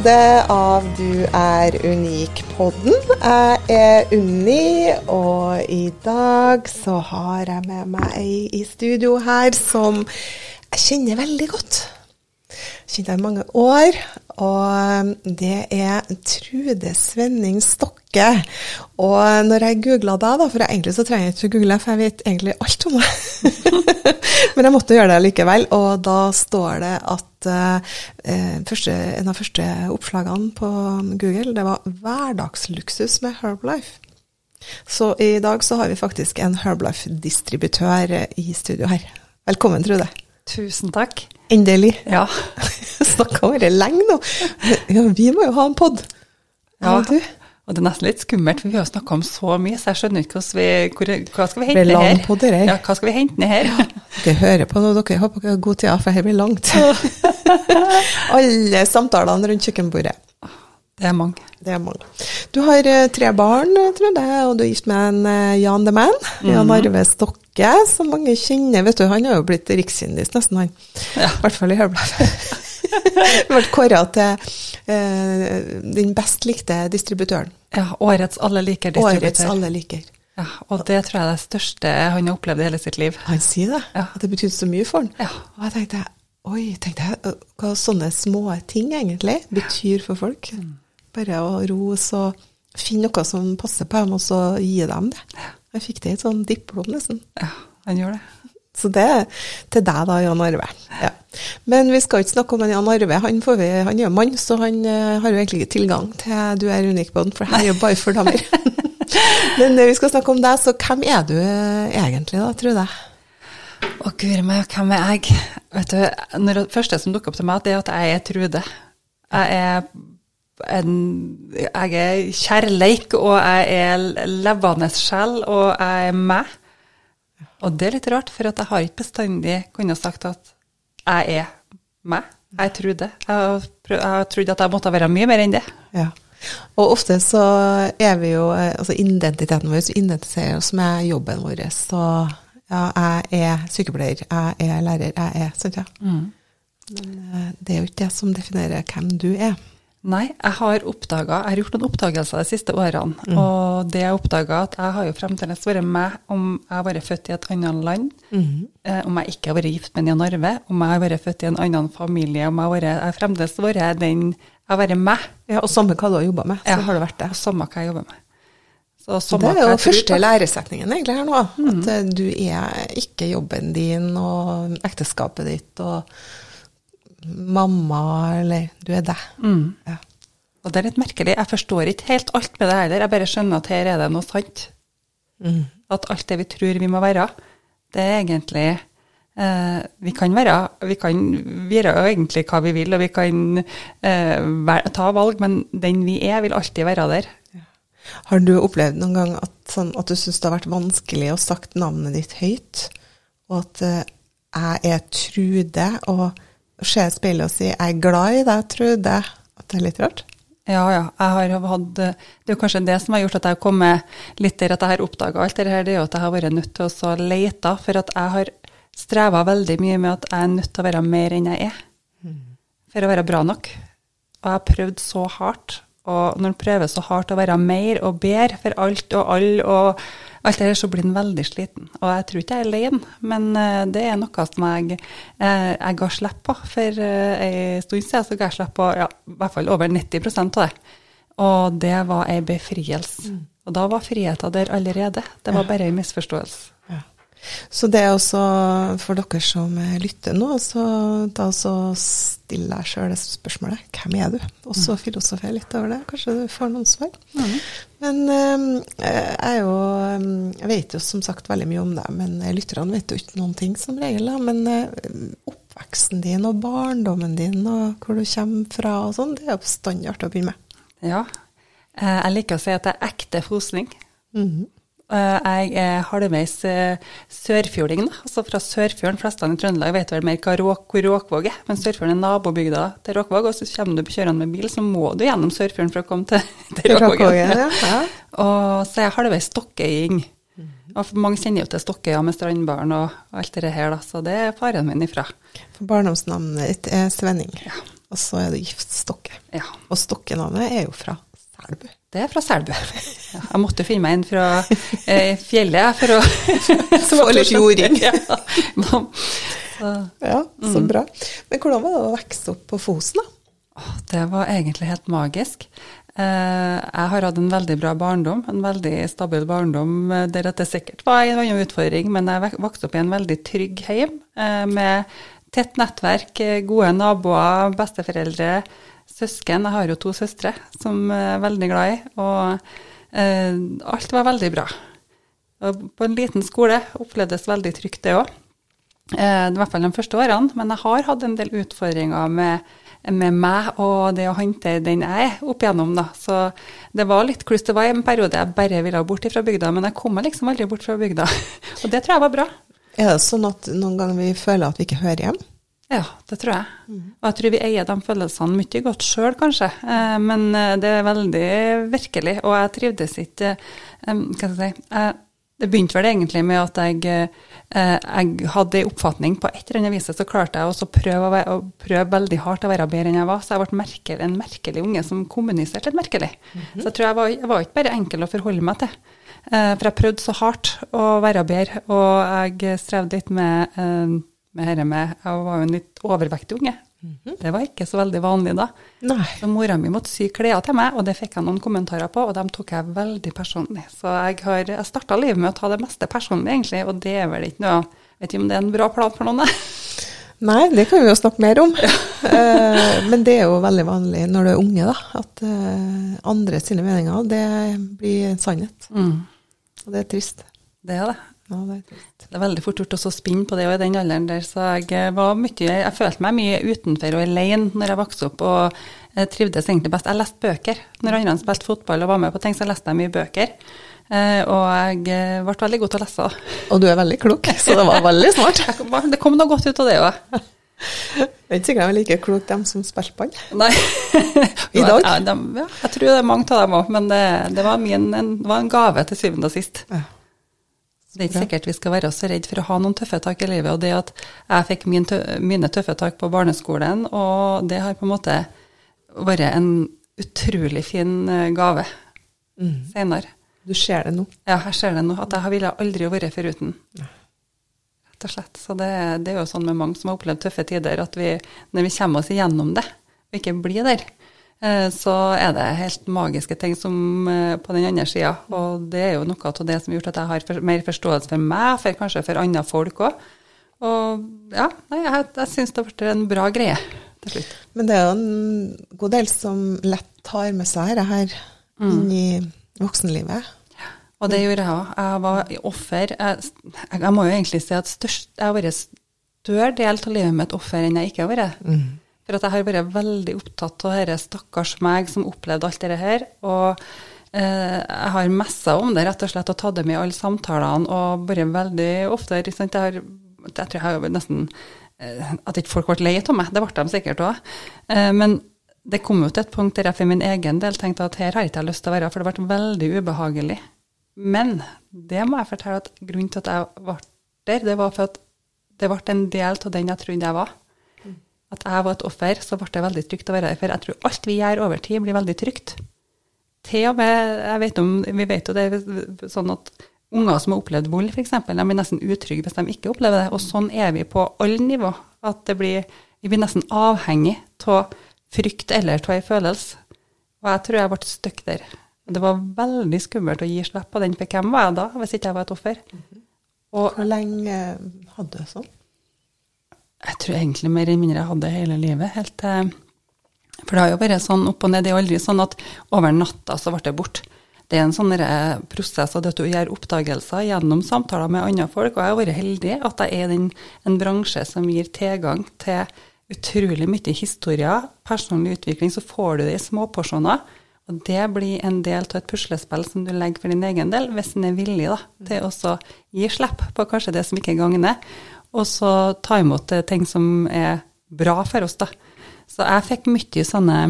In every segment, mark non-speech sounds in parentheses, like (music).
episode av Du er unik-podden. Jeg er Unni, og i dag så har jeg med meg ei i studio her som jeg kjenner veldig godt. Kjent henne i mange år, og det er Trude Svenning Stokke. Og når jeg googla deg, da, for egentlig så trenger jeg ikke å google, for jeg vet egentlig alt om det. (laughs) Men jeg måtte gjøre det likevel, og da står det at eh, første, en av første oppslagene på Google, det var 'hverdagsluksus med Herbalife'. Så i dag så har vi faktisk en Herbalife-distributør i studio her. Velkommen, Trude. Tusen takk. Endelig. Ja. (laughs) Snakka bare lenge nå. Ja, vi må jo ha en pod. Ja, Ja. du. Og det er nesten litt skummelt, for vi har snakka om så mye, så jeg skjønner ikke hva vi, hvor, hva skal vi hente blir lang det her. Ja, hva skal vi hente ned her? Dere hører på nå, dere håper dere har god tid, for her blir langt. (laughs) Alle samtalene rundt kjøkkenbordet. Det er mange. Det er mange. Du har eh, tre barn, tror jeg, og du er gift med en eh, Jan the Man. Jan Arve Arve Stokke, som mange kjenner. Vet du, han har jo blitt rikskjendis nesten, han. Ja. I hvert fall i Hørbladet. (laughs) Ble kåra til eh, den best likte distributøren. Ja, årets alle liker Årets alle liker. Ja, og det tror jeg er det største han har opplevd i hele sitt liv. Han sier det, Ja. at det betydde så mye for han. Ja. Og jeg tenkte, oi, tenkte jeg, hva sånne små ting egentlig betyr for folk. Mm. Bare å rose og finne noe som passer på dem, og så gi dem det. Jeg fikk det i et sånn diplom nesten. Ja, han gjør det. Så det er til deg da, Jan Arve. Ja. Men vi skal ikke snakke om en Jan Arve, han, vi, han er jo mann, så han eh, har jo egentlig ikke tilgang til Du er unik på den, for her er jo bare for damer. (laughs) Men eh, vi skal snakke om deg, så hvem er du eh, egentlig da, tror jeg? Å guri meg, hvem er jeg? Vet du, når det første som dukker opp til meg, det er at jeg er Trude. Jeg er en Jeg er kjærleik, og jeg er levende sjel, og jeg er meg. Og det er litt rart, for at jeg har ikke bestandig kunnet sagt at jeg er meg. Jeg trodde. Jeg trodde jeg har at jeg måtte være mye mer enn det. Ja. Og ofte så er vi jo eh, Altså identiteten vår så identifiserer oss med jobben vår. Så ja, jeg er sykepleier, jeg er lærer, jeg er Sant, ja. Men eh, det er jo ikke det som definerer hvem du er. Nei, jeg har oppdaget, Jeg har gjort noen oppdagelser de siste årene. Og det jeg oppdaga, at jeg har jo fremdeles vært meg om jeg har vært født i et annet land, eh, om jeg ikke har vært gift med Jan Arve, om jeg har vært født i en annen familie, om jeg har, vært, jeg har fremdeles vært den Jeg har vært meg. Ja, og samme hva du har jobba med, så Ja, har det vært det. Og samme hva jeg jobber med. Så det er jo første læresetningen egentlig her nå. At eh, du er ikke jobben din og ekteskapet ditt og mamma, eller du er deg. Mm. Ja. Og det er litt merkelig. Jeg forstår ikke helt alt med det heller. Jeg bare skjønner at her er det noe sant. Mm. At alt det vi tror vi må være, det er egentlig eh, Vi kan være Vi kan være egentlig hva vi vil, og vi kan eh, ta valg, men den vi er, vil alltid være der. Har du opplevd noen gang at, sånn, at du syns det har vært vanskelig å sagt navnet ditt høyt, og at eh, jeg er Trude, og se spillet speilet og si 'jeg er glad i deg, Trude'? At det er litt rart? Ja, ja. Jeg har hatt, det er jo kanskje det som har gjort at jeg har kommet litt der at jeg har oppdaga alt det her, det er jo at jeg har vært nødt til å lete, for at jeg har streva veldig mye med at jeg er nødt til å være mer enn jeg er. For å være bra nok. Og jeg har prøvd så hardt. Og når en prøver så hardt å være mer og bedre for alt og alle, og alt det der, så blir en veldig sliten. Og jeg tror ikke jeg er alene, men eh, det er noe som jeg, eh, jeg ga slipp på. For eh, en stund siden så ga jeg slipp på ja, i hvert fall over 90 av det. Og det var ei befrielse. Og da var friheten der allerede. Det var bare en misforståelse. Ja. Så det er også for dere som lytter nå, så da så stiller jeg sjøl det spørsmålet. Hvem er du? Og så filosoferer jeg litt over det. Kanskje du får noen svar. Mm. Men øh, jeg jo Jeg vet jo som sagt veldig mye om deg, men lytterne vet jo ikke noen ting som regel. Men øh, oppveksten din og barndommen din og hvor du kommer fra og sånn, det er jo standard å begynne med. Ja. Jeg liker å si at jeg er ekte frosning. Mm -hmm. Eh, jeg er halvveis eh, sørfjording, altså fra Sørfjorden. Flestene i Trøndelag vet vel mer hva råk, Råkvåg er, men Sørfjorden er nabobygda til Råkvåg. Og så kommer du kjørende med bil, så må du gjennom Sørfjorden for å komme til, (laughs) til Råkvågen. Ja. og så er jeg halvveis stokkøying. Mhm. Og mange kjenner jo til Stokkøya med strandbaren og alt det her, da, så det er faren min ifra. For barndomsnavnet ditt er Svenning, ja. og så er du gift Stokke. Ja. Og Stokkenavnet er jo fra Selbu. Det er fra Selbu. (laughs) Ja, jeg måtte finne meg en fra eh, fjellet for å (laughs) Få litt jording. (laughs) ja. ja, så mm. bra. Men hvordan var det å vokse opp på Fosen, da? Det var egentlig helt magisk. Eh, jeg har hatt en veldig bra barndom, en veldig stabil barndom eh, der det sikkert var en annen utfordring, men jeg vokste opp i en veldig trygg heim eh, med tett nettverk, gode naboer, besteforeldre søsken. Jeg har jo to søstre som jeg er veldig glad i. Og eh, alt var veldig bra. Og på en liten skole opplevdes veldig trygt, det òg. Eh, I hvert fall de første årene. Men jeg har hatt en del utfordringer med, med meg og det å håndtere den jeg er opp igjennom. Da. Så det var litt kluss. Det var en periode jeg bare ville bort fra bygda, men jeg kom meg liksom aldri bort fra bygda. (laughs) og det tror jeg var bra. Er det sånn at noen ganger vi føler at vi ikke hører hjem? Ja, det tror jeg. Mm. Og jeg tror vi eier de følelsene mye godt sjøl, kanskje. Eh, men eh, det er veldig virkelig, og jeg trivdes ikke eh, Hva skal jeg si Det begynte vel egentlig med at jeg, jeg hadde en oppfatning på et eller annet vis, så klarte jeg også å prøve, å prøve veldig hardt å være bedre enn jeg var. Så jeg ble merkelig, en merkelig unge som kommuniserte litt merkelig. Mm -hmm. Så jeg tror jeg var, jeg var ikke bare enkel å forholde meg til. For jeg prøvde så hardt å være bedre, og jeg strevde litt med med dette med Jeg var jo en litt overvektig unge. Mm -hmm. Det var ikke så veldig vanlig da. Nei. Så mora mi måtte sy klær til meg, og det fikk jeg noen kommentarer på, og dem tok jeg veldig personlig. Så jeg har jeg starta livet med å ta det meste personlig, egentlig, og det er vel ikke noe Vet ikke om det er en bra plan for noen, Nei, det kan vi jo snakke mer om. uh, (laughs) men det er jo veldig vanlig når du er unge, da, at uh, andre sine meninger, det blir sannhet. Mm. Og det er trist. Det er det. Ja, det, er det er veldig fort gjort å spinne på det og i den alderen der, så jeg var mye Jeg følte meg mye utenfor og alene når jeg vokste opp, og jeg trivdes egentlig best. Jeg leste bøker. Når andre spilte fotball og var med på ting, så leste jeg mye bøker. Eh, og jeg eh, ble veldig god til å lese. Og du er veldig klok, (laughs) så det var veldig smart. det kom noe godt ut av det òg. Det er ikke sikkert de er like kloke, dem som spilte ball. Nei. (laughs) I dag? Ja, de, ja, jeg tror det er mange av dem òg, men det, det, var min, en, det, var en, gave til syvende og sist. Ja. Det er ikke sikkert vi skal være så redd for å ha noen tøffe tak i livet. Og det at jeg fikk min tø mine tøffe tak på barneskolen, og det har på en måte vært en utrolig fin eh, gave mm. senere. Du ser det nå? Ja, jeg ser det nå. At jeg ville aldri vært foruten. Rett og slett. Så det, det, er jo sånn med mange som har opplevd tøffe tider, at vi, når vi kommer oss igjennom det, og ikke blir der, så er det helt magiske ting som eh, på den andre sida. Og det er jo noe av det som har gjort at jeg har mer forståelse for meg, for kanskje for andre folk òg. Og ja, nei, jeg, jeg syns det har blitt en bra greie til slutt. Men det er jo en god del som lett tar med seg dette her mm. inn i voksenlivet. Og det gjorde jeg òg. Jeg var offer. Jeg, jeg, må jo egentlig si at størst, jeg har vært større del av livet mitt offer enn jeg ikke har vært. Mm. For at jeg har vært veldig opptatt av dette stakkars meg som opplevde alt dette her. Og eh, jeg har messa om det rett og slett og tatt det med i alle samtalene. Og bare veldig ofte jeg, har, jeg tror jeg har nesten eh, At ikke folk ble lei av meg. Det ble de sikkert òg. Eh, men det kom jo til et punkt der jeg for min egen del tenkte at her har jeg ikke lyst til å være, for det ble veldig ubehagelig. Men det må jeg fortelle at grunnen til at jeg ble der, det var for at det ble en del av den jeg trodde jeg var at jeg var et offer, så ble det veldig trygt å være der. For jeg tror alt vi gjør over tid, blir veldig trygt. Til og med, jeg vet om, Vi vet jo det er sånn at unger som har opplevd vold, f.eks., de blir nesten utrygge hvis de ikke opplever det. Og sånn er vi på alle nivå. At det blir, vi blir nesten avhengig av frykt eller av en følelse. Og jeg tror jeg ble stuck der. Det var veldig skummelt å gi slipp på den, for hvem var jeg da, hvis ikke jeg var et offer? Og Hvor lenge hadde du sånn? Jeg tror egentlig mer eller mindre jeg hadde hele livet. helt For det har jo vært sånn opp og ned. Det er jo aldri sånn at over natta så ble det borte. Det er en sånn prosess at du gjør oppdagelser gjennom samtaler med andre folk. Og jeg har vært heldig at jeg er i en bransje som gir tilgang til utrolig mye historier, personlig utvikling. Så får du det i småporsjoner. Og det blir en del av et puslespill som du legger for din egen del, hvis en er villig da, til å gi slipp på kanskje det som ikke gagner, og så ta imot eh, ting som er bra for oss. da. Så jeg fikk mye sånne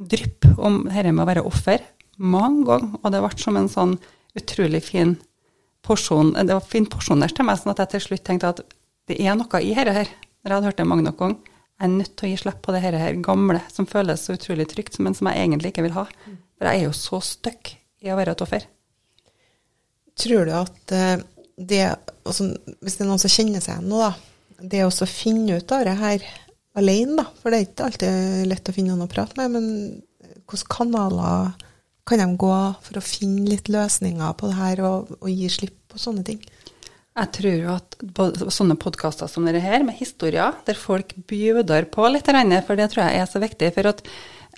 drypp om dette med å være offer mange ganger, og det ble som en sånn utrolig fin porsjon, det var fin porsjonert til meg, sånn at jeg til slutt tenkte at det er noe i dette her. Når jeg hadde hørt det mange nok ganger. Jeg er nødt til å gi slipp på det her, her gamle som føles så utrolig trygt, men som jeg egentlig ikke vil ha. For jeg er jo så stuck i å være et offer. Tror du at eh, det altså, Hvis det er noen som kjenner seg igjen nå, da. Det å finne ut av det her alene, da. For det er ikke alltid lett å finne noen å prate med. Men hvilke kanaler kan de gå for å finne litt løsninger på det her, og, og gi slipp på sånne ting? Jeg tror jo at sånne podkaster som dette her, med historier, der folk bjuder på litt, for det tror jeg er så viktig. For at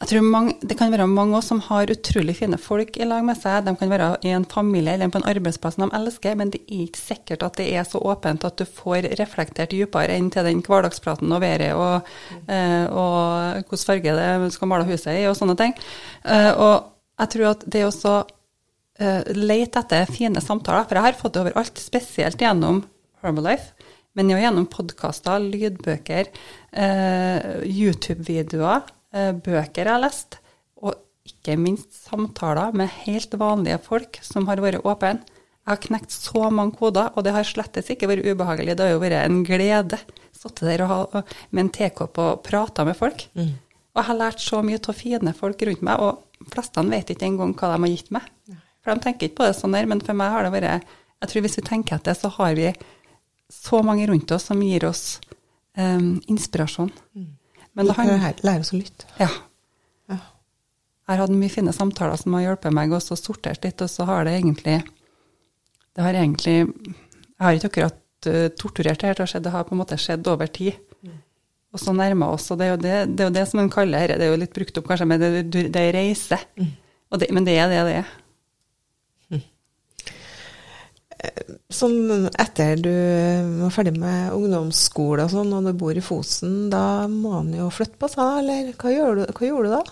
jeg tror mange, det kan være mange som har utrolig fine folk i lag med seg. De kan være i en familie eller på en arbeidsplass de elsker, men det er ikke sikkert at det er så åpent at du får reflektert dypere enn til den hverdagspraten og været og, eh, og hvilken farge det skal male huset i og sånne ting. Eh, og jeg tror at det også eh, lete etter fine samtaler, for jeg har fått det overalt, spesielt gjennom Herbalife, men jo gjennom podkaster, lydbøker, eh, YouTube-videoer, bøker jeg har lest, og ikke minst samtaler med helt vanlige folk som har vært åpne. Jeg har knekt så mange koder, og det har slettes ikke vært ubehagelig. Det har jo vært en glede. Sittet der og ha, med en tekopp og prata med folk. Og jeg har lært så mye av fine folk rundt meg, og flestene vet ikke engang hva de har gitt meg. For de tenker ikke på det sånn der, men for meg har det vært Jeg tror hvis vi tenker etter, så har vi så mange rundt oss som gir oss um, inspirasjon. Men det handler Lære oss å lytte. Ja. Ja. Jeg har hatt mye fine samtaler som har hjulpet meg også sortert litt, og så har det egentlig Det har egentlig Jeg har ikke akkurat uh, torturert det her det har, skjedd, det har på en måte skjedd over tid. Og så nærmer oss, og det er jo det, det, er jo det som en kaller dette, det er jo litt brukt opp kanskje, men det, det, er reise. Og det, men det er det det er. Sånn etter du var ferdig med ungdomsskole og sånn, og du bor i Fosen, da må han jo flytte på seg, eller hva, gjør du, hva gjorde du da?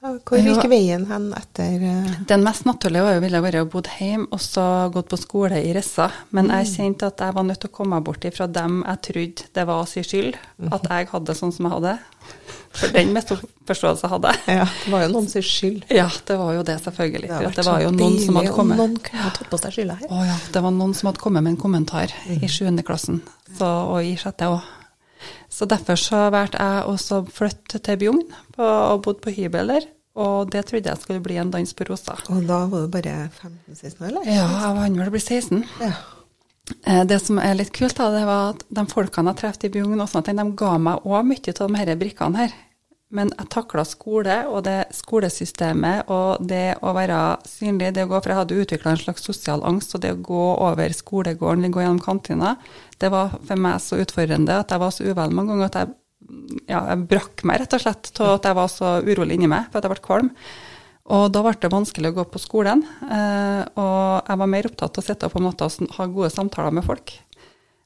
Ja, Hvor Ja. gikk veien hen etter eh, Den mest naturlige var jo ville vært å bo hjemme og så gått på skole i Rissa. Men jeg kjente at jeg var nødt til å komme meg bort ifra dem jeg trodde det var sin skyld, at jeg hadde det sånn som jeg hadde. For den misforståelsen hadde jeg. Ja, det var jo noen sin skyld. Ja, det var jo det, selvfølgelig. Det det var jo noen som hadde kommet Noen kunne tatt på seg skylda her. Å ja, det var noen som hadde kommet med en kommentar i sjuende klassen, så, og i sjette òg. Så derfor så valgte jeg også å flytte til Bjugn og bodde på hybel der. Og det trodde jeg skulle bli en dans på rosa. Og da var du bare 15-16 år, eller? Ja, jeg var vel blitt 16. Ja. Eh, Det som er litt kult, da, det var at de folkene jeg traff i Bjugn, de ga meg òg mye av de her brikkene her. Men jeg takla skole og det skolesystemet og det å være synlig, det å gå, for jeg hadde utvikla en slags sosial angst, og det å gå over skolegården, gå gjennom kantina, det var for meg så utfordrende at jeg var så uvel mange ganger at jeg, ja, jeg brakk meg rett og slett av at jeg var så urolig inni meg, for at jeg ble kvalm. Og da ble det vanskelig å gå på skolen, eh, og jeg var mer opptatt av å sitte på måte og ha gode samtaler med folk.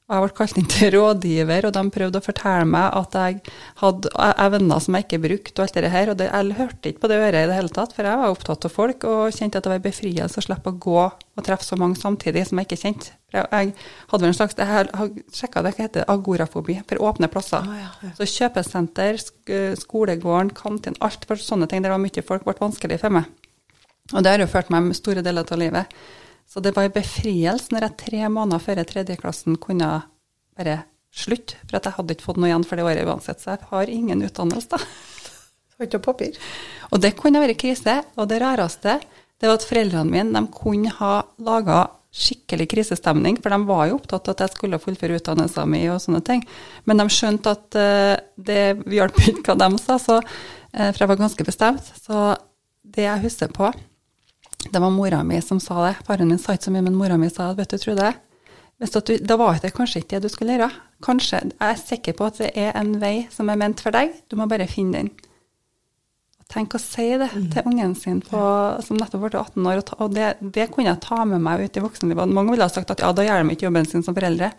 Jeg ble kalt inn til rådgiver, og de prøvde å fortelle meg at jeg hadde evner som jeg ikke brukte, og alt det her. Og det, jeg hørte ikke på det øret i det hele tatt, for jeg var opptatt av folk og kjente at det var en befrielse å slippe å gå og treffe så mange samtidig som jeg ikke kjente. Jeg, jeg hadde vel en slags Jeg har sjekka det, hva heter det, agorafobi, for åpne plasser. Ah, ja, ja. Så kjøpesenter, sk skolegården, kantin, alt for sånne ting der det var mye folk, ble vanskelig for meg. Og det har jo ført meg med store deler av livet. Så det var en befrielse når jeg tre måneder før tredjeklassen kunne bare slutte, for at jeg hadde ikke fått noe igjen for det året uansett. Så jeg har ingen utdannelse, da. Har ikke papir. Og det kunne være krise. Og det rareste det var at foreldrene mine de kunne ha laga skikkelig krisestemning, for de var jo opptatt av at jeg skulle fullføre utdannelsen min og sånne ting. Men de skjønte at eh, det hjalp ikke hva de sa, så, eh, for jeg var ganske bestemt. Så det jeg husker på, det var mora mi som sa det. Faren min sa ikke så mye, men mora mi sa det. vet du, Trude, Hvis du, da var det kanskje ikke det du skulle gjøre. Kanskje, Jeg er sikker på at det er en vei som er ment for deg, du må bare finne den. Tenk å si det til ungen sin på, som nettopp ble 18 år, og, det, det, kunne jeg ta med meg ut i voksenlivet. Mange ville ha sagt at ja, da gjør de ikke jobben sin som foreldre,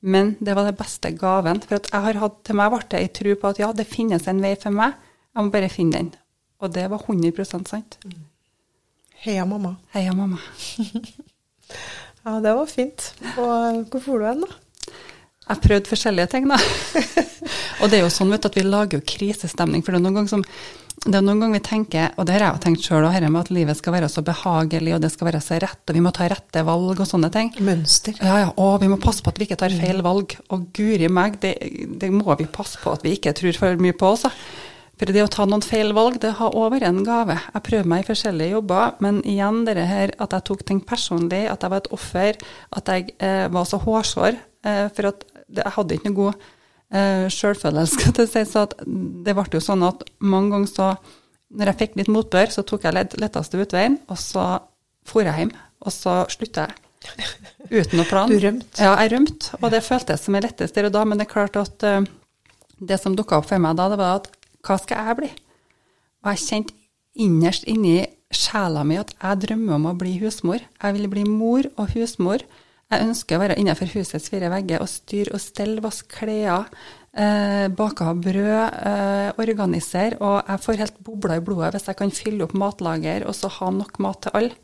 men det var den beste gaven. For at jeg har hatt, til meg ble det ei tro på at ja, det finnes en vei for meg, jeg må bare finne den. Og det var 100% sant. Heia mamma. Heia mamma. (laughs) ja, det var fint. Og hvor for du hen, da? Jeg prøvde forskjellige ting, da. (laughs) og det er jo sånn vet du, at vi lager jo krisestemning. For det er noen ganger som det er noen ganger vi tenker, og det har jeg jo tenkt sjøl, at livet skal være så behagelig, og det skal være så rett, og vi må ta rette valg og sånne ting. Mønster. Ja, ja, og vi må passe på at vi ikke tar feil valg. Og guri meg, det, det må vi passe på at vi ikke tror for mye på oss. For det å ta noen feil valg, det har òg vært en gave. Jeg prøver meg i forskjellige jobber, men igjen det her at jeg tok ting personlig, at jeg var et offer, at jeg eh, var så hårsår. Eh, for at jeg hadde ikke noe god eh, sjølfølelse. (laughs) Si, så det ble jo sånn at mange ganger så Når jeg fikk litt motbør, så tok jeg lett, letteste utveien, og så for jeg hjem. Og så slutta jeg. Uten noe plan. Du rømte? Ja, jeg rømte. Og det føltes som det letteste der og da, men det er klart at uh, det som dukka opp for meg da, det var at hva skal jeg bli? Og jeg kjente innerst inni sjela mi at jeg drømmer om å bli husmor. Jeg vil bli mor og husmor. Jeg ønsker å være innenfor husets fire vegger og styre og stelle, vaske klær, eh, bake brød, eh, organisere. Og jeg får helt bobler i blodet hvis jeg kan fylle opp matlager og så ha nok mat til alle.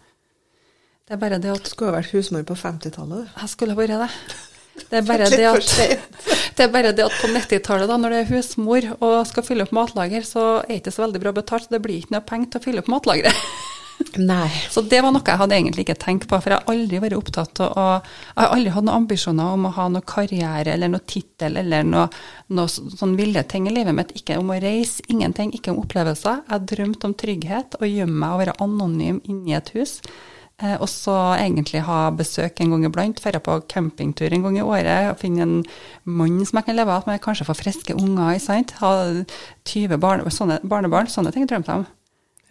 Det er bare det at Du skulle vært husmor på 50-tallet, Jeg skulle vært det. Det er, bare det, at, (laughs) det er bare det at på 90-tallet, da, når det er husmor og skal fylle opp matlager, så er det ikke så veldig bra betalt. Så det blir ikke noe penger til å fylle opp matlageret. (laughs) (laughs) Nei. Så det var noe jeg hadde egentlig ikke tenkt på, for jeg har aldri vært opptatt av å Jeg har aldri hatt noen ambisjoner om å ha noe karriere eller noe tittel eller noe, noe sånn ville ting i livet mitt. Ikke om å reise, ingenting, ikke om opplevelser. Jeg drømte om trygghet, å gjemme meg og være anonym inni et hus. Eh, og så egentlig ha besøk en gang iblant, dra på campingtur en gang i året, og finne en mann som jeg kan leve av med, kanskje få friske unger, sant? ha 20 barne, sånne, barnebarn. Sånne ting drømte jeg om.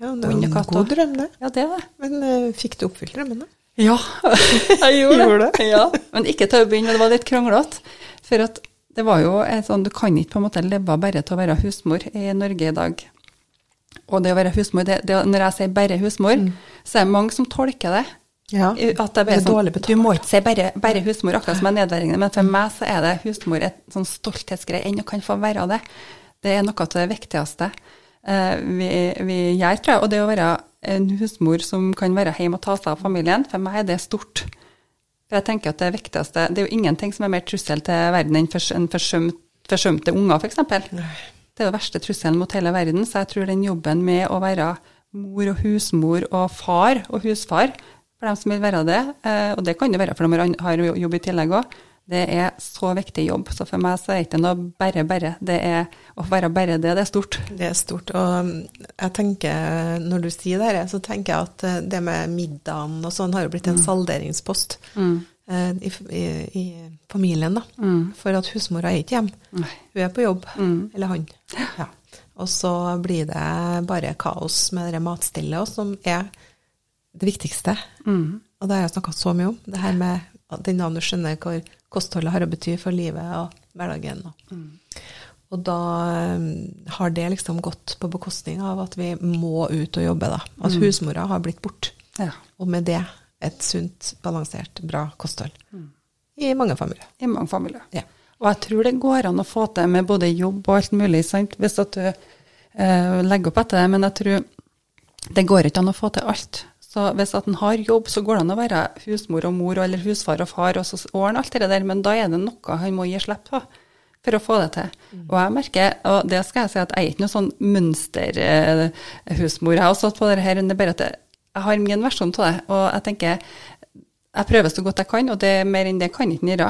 Ja, det var en god drøm, det. Ja, det det. Men uh, fikk du oppfylt drømmene? Ja, (laughs) jeg gjorde, gjorde det. Ja, men ikke til å begynne, det var litt kronglete. For at det var jo sånn, du kan ikke på en måte leve bare til å være husmor i Norge i dag. Og det å være husmor, det, det, når jeg sier bare husmor, mm. så er det mange som tolker det. Ja, at det, er sånn, Du må ikke si bare, bare husmor, akkurat som er nedverdigende, men for meg så er det husmor et sånn stolthetsgreie enn å kan få være det. Det er noe av det viktigste. Eh, vi, vi, gjør, tror jeg. Og det å være en husmor som kan være hjemme og ta seg av familien, for meg er det stort. For jeg tenker at Det viktigste, det er jo ingenting som er mer trussel til verden enn forsømt, forsømte unger, f.eks. Det er jo verste trusselen mot hele verden. Så jeg tror den jobben med å være mor og husmor og far og husfar, for dem som vil være det, eh, og det kan det være for de har jobb i tillegg òg, det er så viktig jobb. Så for meg så er det ikke noe bare, bare. Det er å være bare det, det er stort. Det er stort. Og jeg tenker, når du sier det her, så tenker jeg at eh, det med middagen og sånn har jo blitt en mm. salderingspost mm. Eh, i, i, familien, da. Mm. For at husmora er ikke hjemme. Hun er på jobb. Mm. Eller han. Ja. Og så blir det bare kaos med det matstellet, som er det viktigste. Mm. Og det har jeg snakka så mye om. Det her med den dagen du skjønner hvor kostholdet har å bety for livet og hverdagen. Mm. Og da um, har det liksom gått på bekostning av at vi må ut og jobbe, da. At mm. husmora har blitt borte. Ja. Og med det et sunt, balansert, bra kosthold. Mm. I mange familier. I mange familier. Ja. Og jeg tror det går an å få til med både jobb og alt mulig, sant? hvis at du eh, legger opp etter det. Men jeg tror det går ikke an å få til alt. Så hvis at en har jobb, så går det an å være husmor og mor eller husfar og far og så ordne alt det der, men da er det noe han må gi slipp på for å få det til. Mm. Og jeg merker, og det skal jeg si, at jeg er ikke noe sånn mønsterhusmor. Jeg har også på det her, men det er bare at jeg har min versjon av det. Og jeg tenker jeg prøver så godt jeg kan, og det er mer enn det jeg kan ikke gjøre.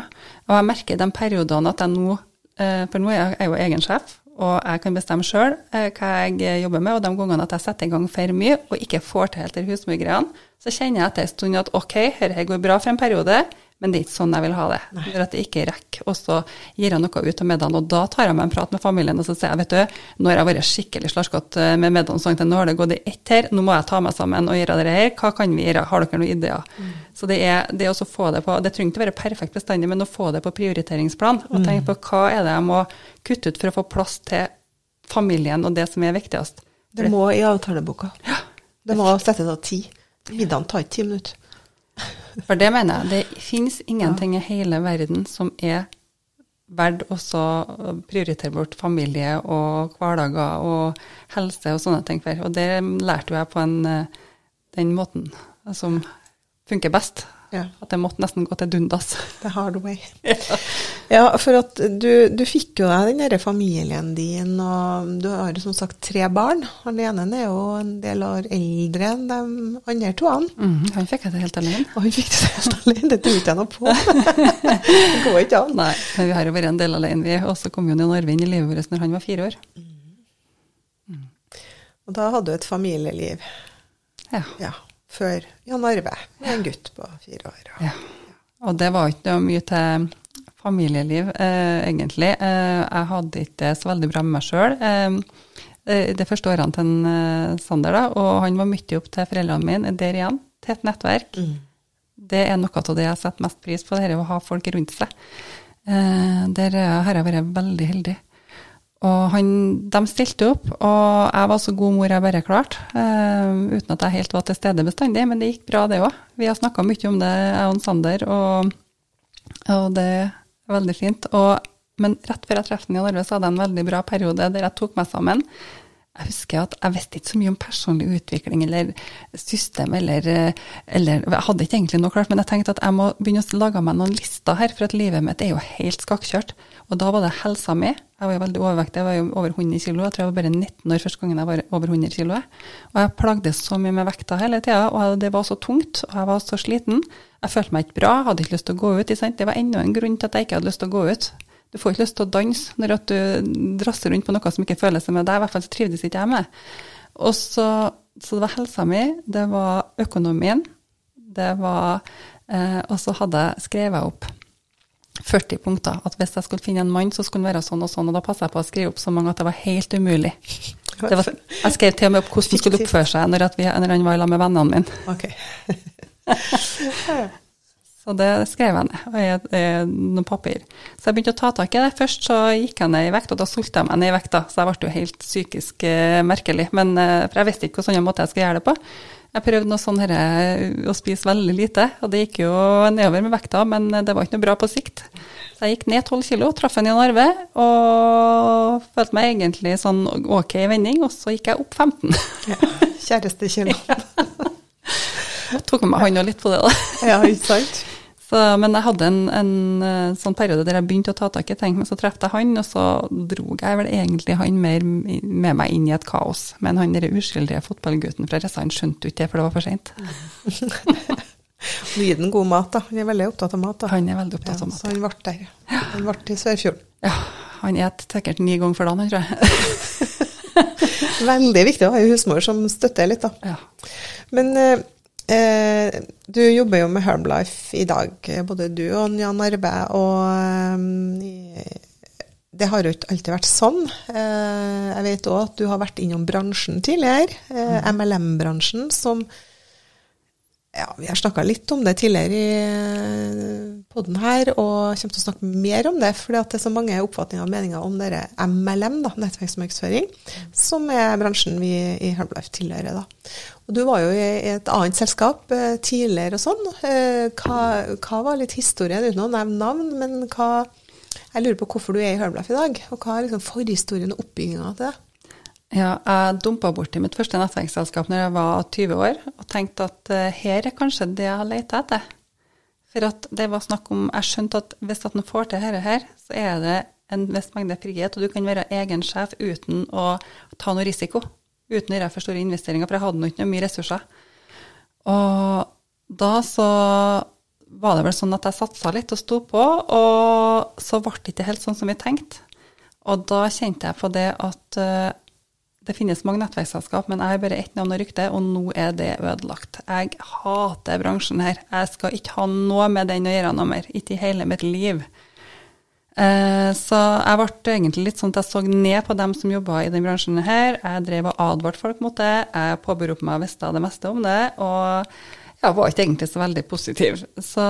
Og jeg merker i de periodene at jeg nå eh, For nå er jeg jo egen sjef, og jeg kan bestemme sjøl eh, hva jeg jobber med. Og de gangene at jeg setter i gang for mye og ikke får til helt de husmorgreiene, så kjenner jeg etter en stund at ok, dette går bra for en periode, Men det er ikke sånn jeg vil ha det. Nei. Når at jeg ikke rekker. Og så gir jeg noe ut av middagen, og da tar jeg meg en prat med familien og så sier jeg, vet du, nå har jeg vært skikkelig slarskete med middagen, sånn nå har det gått i ett her, nå må jeg ta meg sammen og gjøre det her. Hva kan vi gjøre? Har dere noen ideer? Mm. Så det er det å få det på Det trenger ikke å være perfekt bestandig, men å få det på prioriteringsplan. Og tenke på hva er det jeg må kutte ut for å få plass til familien og det som er viktigst. Det må i avtaleboka. Ja. Det må settes av tid. Middagen tar ikke ti minutter. For det mener jeg. Det finnes ingenting i hele verden som er verdt også å prioritere bort familie og hverdager og helse og sånne ting for. Og det lærte jeg på en, eh, den måten som funker best. Ja. At jeg måtte nesten gå til dundas. The hard way. (laughs) ja. ja, for at du, du fikk jo deg den derre familien din, og du har jo som sagt tre barn. Han ene er jo en del år eldre enn de andre to. Mm, han fikk det helt alene. Og han fikk det helt alene, det tror ikke jeg noe på. (laughs) det går ikke an. Nei, men vi har jo vært en del alene, vi. Og så kom jo Jon Arve inn i livet vårt når han var fire år. Mm. Og da hadde du et familieliv. Ja. ja før Jan Arve, med en gutt på fire år. Ja. Og det var ikke mye til familieliv, eh, egentlig. Eh, jeg hadde ikke det så veldig bra med meg sjøl. Eh, eh, første årene til en, eh, Sander, da, og han var mye opp til foreldrene mine. Der igjen, til et nettverk. Mm. Det er noe av det jeg setter mest pris på, det å ha folk rundt seg. Der har jeg vært veldig heldig. Og han, de stilte opp, og jeg var så god mor jeg bare klarte. Uh, uten at jeg helt var til stede bestandig, men det gikk bra, det òg. Vi har snakka mye om det, jeg og Sander, og, og, det er veldig fint. Og, men rett før jeg traff ham i Norge, så hadde jeg en veldig bra periode der jeg tok meg sammen. Jeg husker at jeg visste ikke så mye om personlig utvikling eller system, eller, eller Jeg hadde ikke egentlig noe klart, men jeg tenkte at jeg må begynne å lage meg noen lister her, for at livet mitt er jo helt skakkjørt. Og da var det helsa mi. Jeg var jo veldig overvektig, jeg var jo over 100 kg. Jeg tror jeg var bare 19 år første gangen jeg var over 100 kg. Og jeg plagdes så mye med vekta hele tida, og det var så tungt, og jeg var så sliten. Jeg følte meg ikke bra, hadde ikke lyst til å gå ut. Det var enda en grunn til at jeg ikke hadde lyst til å gå ut. Du får ikke lyst til å danse når du drasser rundt på noe som ikke føles som med deg. I hvert fall så trivdes ikke jeg med. Og så, så det var helsa mi, det var økonomien, det var eh, Og så hadde jeg skrevet opp 40 punkter. At hvis jeg skulle finne en mann, så skulle han være sånn og sånn. Og da passa jeg på å skrive opp så mange at det var helt umulig. (laughs) Var, jeg skrev til og med opp hvordan han skulle oppføre seg når, vi, når han var i lag med vennene mine. Okay. (laughs) så det skrev jeg ned i, i noen papir. Så jeg begynte å ta tak i det. Først så gikk jeg ned i vekt, og da solgte jeg meg ned i vekta. Så jeg ble jo helt psykisk uh, merkelig. Men, uh, for jeg visste ikke hvilken måte jeg skulle gjøre det på. Jeg prøvde noe sånn her, eh, å spise veldig lite, og det gikk jo nedover med vekta, men det var ikke noe bra på sikt. Så jeg gikk ned 12 kilo, traff en Jan Arve og følte meg egentlig sånn ok i vending, og så gikk jeg opp 15. Ja, Kjærestekilo. (laughs) (laughs) ja. Tok med meg hånda litt på det, da. (laughs) Ja, ikke sant? Så, men jeg hadde en, en, eh, sånn periode der jeg begynte å ta tak i ting, men så traff jeg han, og så dro jeg vel egentlig han mer med meg inn i et kaos. Men han der uskyldige fotballgutten fra Ressand skjønte ikke det, for det var for seint. (laughs) Gi den god mat, da. Han er veldig opptatt av mat. da. Han er veldig opptatt av mat. Så han ble der. Han ble i Sørfjorden. Ja, han et sikkert ni ganger for dagen, tror jeg. (laughs) veldig viktig å ha ei husmor som støtter litt, da. Ja. Men eh, Eh, du jobber jo med Herbalife i dag, både du og Jan Arve. Og um, det har jo ikke alltid vært sånn. Eh, jeg vet òg at du har vært innom bransjen tidligere, eh, MLM-bransjen, som ja, Vi har snakka litt om det tidligere i eh, poden her, og kommer til å snakke mer om det. For det er så mange oppfatninger og meninger om dere MLM, da, nettverksmarkedsføring, som er bransjen vi i Herbalife tilhører. da. Og Du var jo i et annet selskap eh, tidligere og sånn. Eh, hva, hva, var litt historien, uten å nevne navn, men hva Jeg lurer på hvorfor du er i Herbalife i dag, og hva er liksom forhistorien og oppbygginga til det? Ja, jeg dumpa borti mitt første nettverksselskap når jeg var 20 år, og tenkte at uh, her er kanskje det jeg har leita etter. For at det var snakk om Jeg skjønte at hvis at en får til dette her, så er det en viss mengde frihet, og du kan være egen sjef uten å ta noe risiko. Uten å gjøre for store investeringer, for jeg hadde nå ikke mye ressurser. Og da så var det vel sånn at jeg satsa litt og sto på, og så ble det ikke helt sånn som vi tenkte. Og da kjente jeg på det at uh, det finnes mange nettverksselskap, men jeg har bare ett navn og rykte, og nå er det ødelagt. Jeg hater bransjen her. Jeg skal ikke ha noe med den å gjøre noe mer. Ikke i hele mitt liv. Eh, så jeg ble egentlig litt sånn at jeg så ned på dem som jobba i den bransjen her. Jeg drev og advarte folk mot det. Jeg påberopte meg å visste det meste om det, og jeg var ikke egentlig så veldig positiv. Så,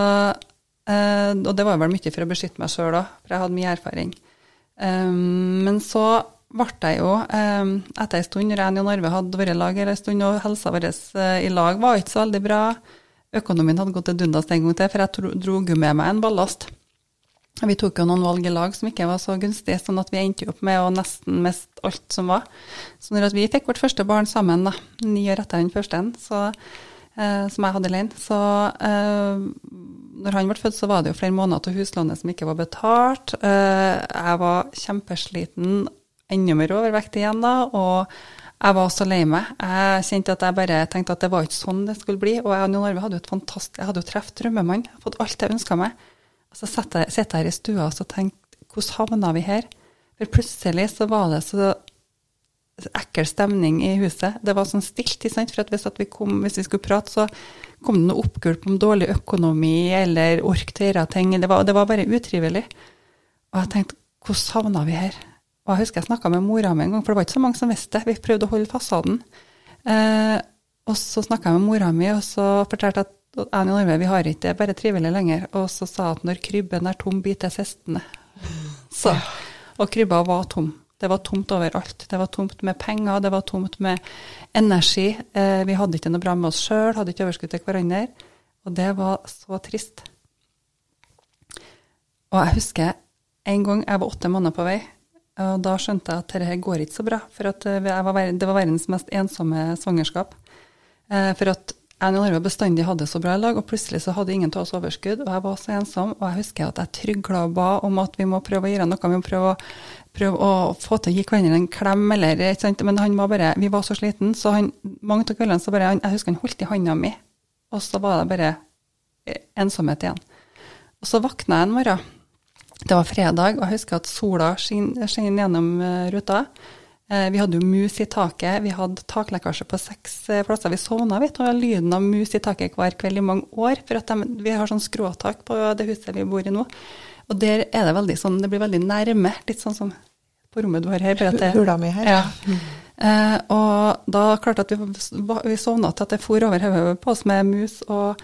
eh, og det var vel mye for å beskytte meg sjøl òg, for jeg hadde mye erfaring. Um, men så ble jeg jo, etter en stund, når jeg og Narve hadde vært i lag en stund, og helsa vår i lag var ikke så veldig bra Økonomien hadde gått til dundas en gang til, for jeg dro med meg en ballast. Vi tok jo noen valg i lag som ikke var så gunstige, sånn at vi endte opp med å nesten miste alt som var. Så når vi fikk vårt første barn sammen, da, ni år etter den første, så, eh, som jeg hadde alene, så eh, når han ble født, så var det jo flere måneder til huslånet som ikke var betalt. Eh, jeg var kjempesliten, enda mer overvektig igjen da, og jeg var så lei meg. Jeg kjente at jeg bare tenkte at det var ikke sånn det skulle bli. Og jeg og Jon Arve hadde jo et fantastisk, jeg hadde jo truffet drømmemannen, fått alt jeg ønska meg. Og så sitter jeg her i stua og tenkte hvordan havna vi her? For plutselig så var det så ekkel stemning i huset. Det var sånn stilt, for hvis vi, kom, hvis, vi skulle prate, så kom det noe oppgulp om dårlig økonomi eller ork til å ting. Det var, det var bare utrivelig. Og jeg tenkte, hvordan havna vi her? Og jeg husker jeg snakka med mora mi en gang, for det var ikke så mange som visste det. Vi prøvde å holde fasaden. Eh, og så snakka jeg med mora mi, og så fortalte jeg at jeg og vi har ikke det, bare trivelig lenger. Og så sa jeg at når krybben er tom, biter hestene. (laughs) Så, og krybba var tom. Det var tomt overalt. Det var tomt med penger, det var tomt med energi. Eh, vi hadde ikke noe bra med oss sjøl, hadde ikke overskudd til hverandre. Og det var så trist. Og jeg husker en gang jeg var åtte måneder på vei, og da skjønte jeg at dette går ikke så bra. For eh, var, det var verdens mest ensomme svangerskap. Eh, for at jeg og Norge bestandig hadde så bra i lag, og plutselig så hadde ingen av oss overskudd, og jeg var så ensom. Og jeg husker at jeg trygla og ba om at vi må prøve å gjøre noe, vi må prøve å, prøve å få til å gi hverandre en klem, eller ikke sant. Men han var bare Vi var så sliten, så han, mange av kveldene så bare Jeg husker han holdt i handa mi, og så var det bare ensomhet igjen. Og så våkna jeg en morgen. Det var fredag, og jeg husker at sola skinner gjennom eh, ruta. Eh, vi hadde jo mus i taket, vi hadde taklekkasje på seks eh, plasser. Vi sovna vet du, lyden av mus i taket hver kveld i mange år. For de, vi har sånn skråtak på det huset vi bor i nå. Og der er det veldig sånn, det blir veldig nærme. Litt sånn som på rommet du har her. Hula mi her. Ja. Mm. Eh, og da klarte at vi, vi sovna til at det for over hodet på oss med mus. og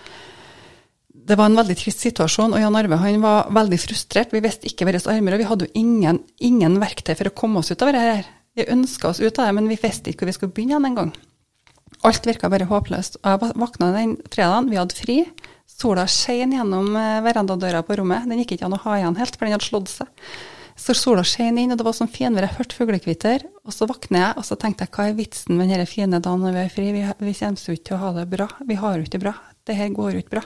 det var en veldig trist situasjon, og Jan Arve han var veldig frustrert. Vi visste ikke våre armer, og vi hadde jo ingen, ingen verktøy for å komme oss ut av det her. Vi ønska oss ut av det, men vi visste ikke hvor vi skulle begynne engang. Alt virka bare håpløst. Og jeg våkna den fredagen, vi hadde fri. Sola skein gjennom eh, verandadøra på rommet. Den gikk ikke an å ha igjen helt, for den hadde slått seg. Så sola skein inn, og det var sånn finvær. Jeg hørte fuglekvitter. Og så våkner jeg, og så tenkte jeg hva er vitsen med denne fine dagen når vi er fri? Vi, vi kommer jo ikke til å ha det bra. Vi har jo ikke det bra. Det her går jo ikke bra.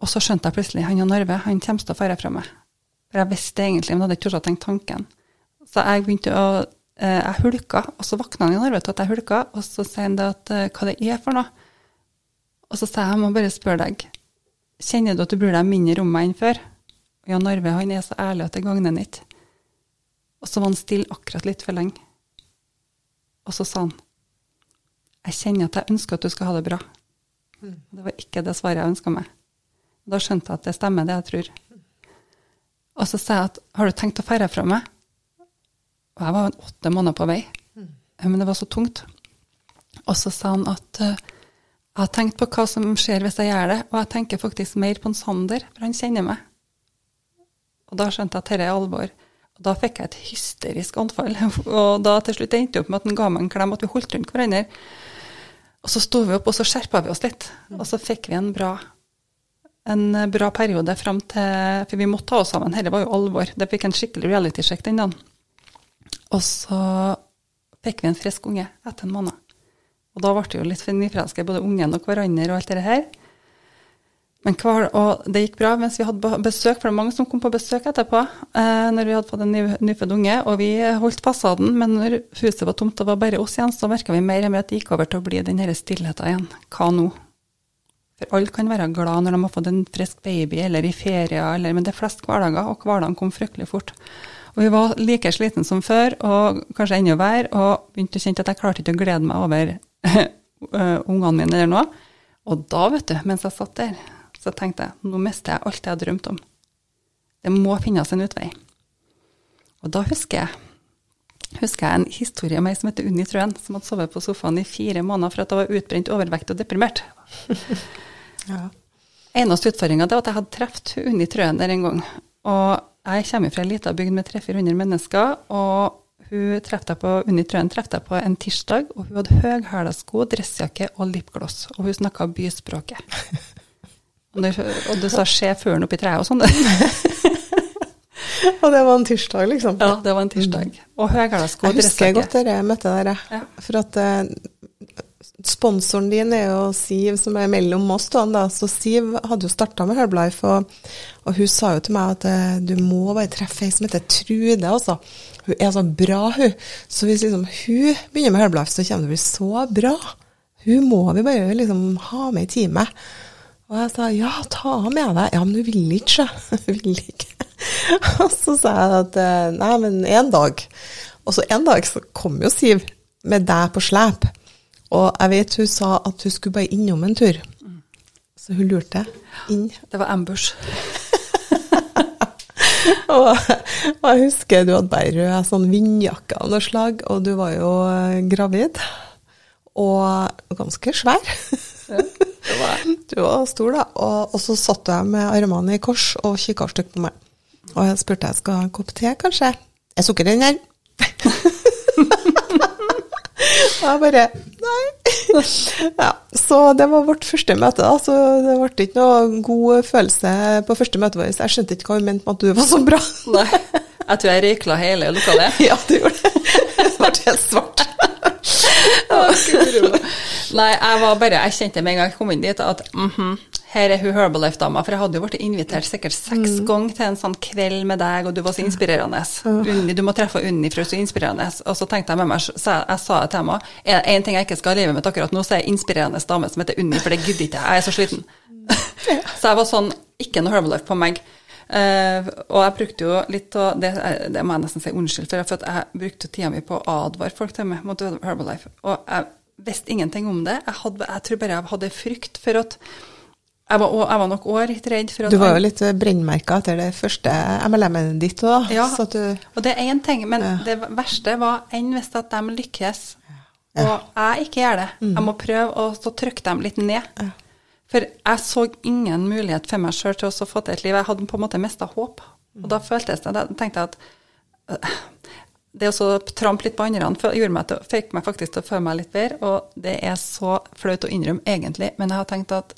Og så skjønte jeg plutselig han og Narve, han kommer til å fare fra meg. For jeg visste egentlig, men hadde ikke turt å tenke tanken. Så jeg begynte å jeg hulka, og så våkna han i Norge til at jeg hulka, og så sier han det at eh, hva det er for noe. Og så sier jeg jeg må bare spørre deg, kjenner du at du bryr deg mindre om meg enn før? Jan Arve han er så ærlig at det gagner han ikke. Og så var han stille akkurat litt for lenge. Og så sa han jeg kjenner at jeg ønsker at du skal ha det bra. Mm. Det var ikke det svaret jeg ønska meg. Da skjønte jeg at det stemmer, det jeg tror. Og så sa jeg at har du tenkt å feire fra meg? Og jeg var åtte måneder på vei. Mm. Men det var så tungt. Og så sa han at uh, jeg har tenkt på hva som skjer hvis jeg gjør det, og jeg tenker faktisk mer på en Sander, for han kjenner meg. Og da skjønte jeg at dette er alvor. Og da fikk jeg et hysterisk anfall. (laughs) Og da til slutt endte det opp med at han ga meg en klem, at vi holdt rundt hverandre. Og så sto vi opp, og så skjerpa vi oss litt. Og så fikk vi en bra, en bra periode fram til For vi måtte ta oss sammen. Dette var jo alvor. Det fikk en skikkelig reality-sjekk den dagen. Og så fikk vi en frisk unge etter en måned. Og da ble det jo litt nyforelska i både ungen og hverandre og alt det her. Men hver, og det gikk bra mens vi hadde besøk, for det var mange som kom på besøk etterpå. Eh, når vi hadde fått en ny, nyfødt unge, og vi holdt fasaden. Men når huset var tomt og var bare oss igjen, så merka vi mer og mer at det gikk over til å bli den stillheten igjen. Hva nå? For alle kan være glad når de har fått en frisk baby, eller i ferier, eller, men det er flest hverdager, og hverdagen kom fryktelig fort. Og jeg var like sliten som før, og kanskje enda verre, og begynte å kjenne at jeg klarte ikke å glede meg over uh, (laughs) ungene mine eller noe. Og da, vet du, mens jeg satt der, så tenkte jeg nå mister jeg alt jeg har drømt om. Det må finnes en utvei. Og da husker jeg husker jeg en historie om ei som heter Unni Trøen, som hadde sovet på sofaen i fire måneder for at hun var utbrent, overvekt og deprimert. (laughs) Ja. Eneste utfordringa var at jeg hadde truffet Unni Trøen der en gang. Og jeg kommer fra ei lita bygd med 300-400 mennesker, og hun jeg på, Unni Trøen traff deg på en tirsdag, og hun hadde høyhæla sko, dressjakke og lipgloss. Og hun snakka byspråket. (laughs) Og, det, og du sa 'se fuglen oppi treet' og sånn. (laughs) Og det var en tirsdag, liksom. Ja, det var en tirsdag. Og høyhæla sko og Jeg husker godt dressjakke. dere jeg møtte dere. Ja. For at eh, sponsoren din er jo Siv, som er mellom oss, to. Så Siv hadde jo starta med Herbalife, og, og hun sa jo til meg at eh, du må bare treffe ei som heter Trude, altså. Hun er så bra, hun. Så hvis liksom hun begynner med Herbalife, så kommer det til å bli så bra. Hun må vi bare liksom ha med i teamet. Og jeg sa ja, ta henne med deg. Ja, men hun vil ikke, sa Hun (laughs) vil ikke. (laughs) Og så sa jeg at eh, nei, men en dag. Og så en dag så kom jo Siv med deg på slep. Og jeg vet hun sa at hun skulle bare innom en tur. Så hun lurte inn. Det var ambush. (laughs) Og, og jeg husker du hadde bare rød sånn vindjakke av noe slag, og du var jo eh, gravid. Og ganske svær. (laughs) Du var stor, da. Og, og så satt jeg med armene i kors og kikka stygt på meg. Og jeg spurte jeg skal ha en kopp te, kanskje. Er sukker i den her? (laughs) Jeg bare Nei. (laughs) Ja, så det var vårt første møte, da. Så det ble ikke noe god følelse på første møtet vårt. Jeg skjønte ikke hva hun mente med at du var så bra. (laughs) Nei. Jeg tror jeg røykla hele lokalet. (laughs) Ja, du gjorde det. Det ble helt svart. Nei, jeg var bare, jeg kjente med en gang jeg kom inn dit at mhm, her er hun Herbalife-dama. For jeg hadde jo blitt invitert sikkert seks ganger til en sånn kveld med deg, og du var så inspirerende. Unni, du må treffe Unni, for hun er så inspirerende. Og så tenkte jeg med meg, så jeg, jeg sa til henne, én ting jeg ikke skal leve med akkurat nå, så er jeg inspirerende dame som heter Unni, for det gidder ikke jeg. Jeg er så sliten. (laughs) så jeg var sånn, ikke noe Herbalife på meg. Uh, og jeg brukte jo litt av det, det må jeg nesten si unnskyld for, for at jeg brukte tida mi på å advare folk til meg mot Herbalife. Og jeg visste ingenting om det. Jeg, hadde, jeg tror bare jeg hadde frykt for at jeg var, jeg var nok òg litt redd for at Du var jo litt brennmerka etter det første MLM-et ditt òg. Ja, du og det er én ting, men Ja. det verste var enn hvis at de lykkes, og jeg ikke gjør det. Jeg må prøve å trykke dem litt ned. For jeg så ingen mulighet for meg sjøl til å få til et liv. Jeg hadde på en måte mista håp. Og da føltes det Da tenkte jeg at øh, det å trampe litt på andre fikk meg faktisk til å føle meg litt bedre, og det er så flaut å innrømme egentlig, men jeg har tenkt at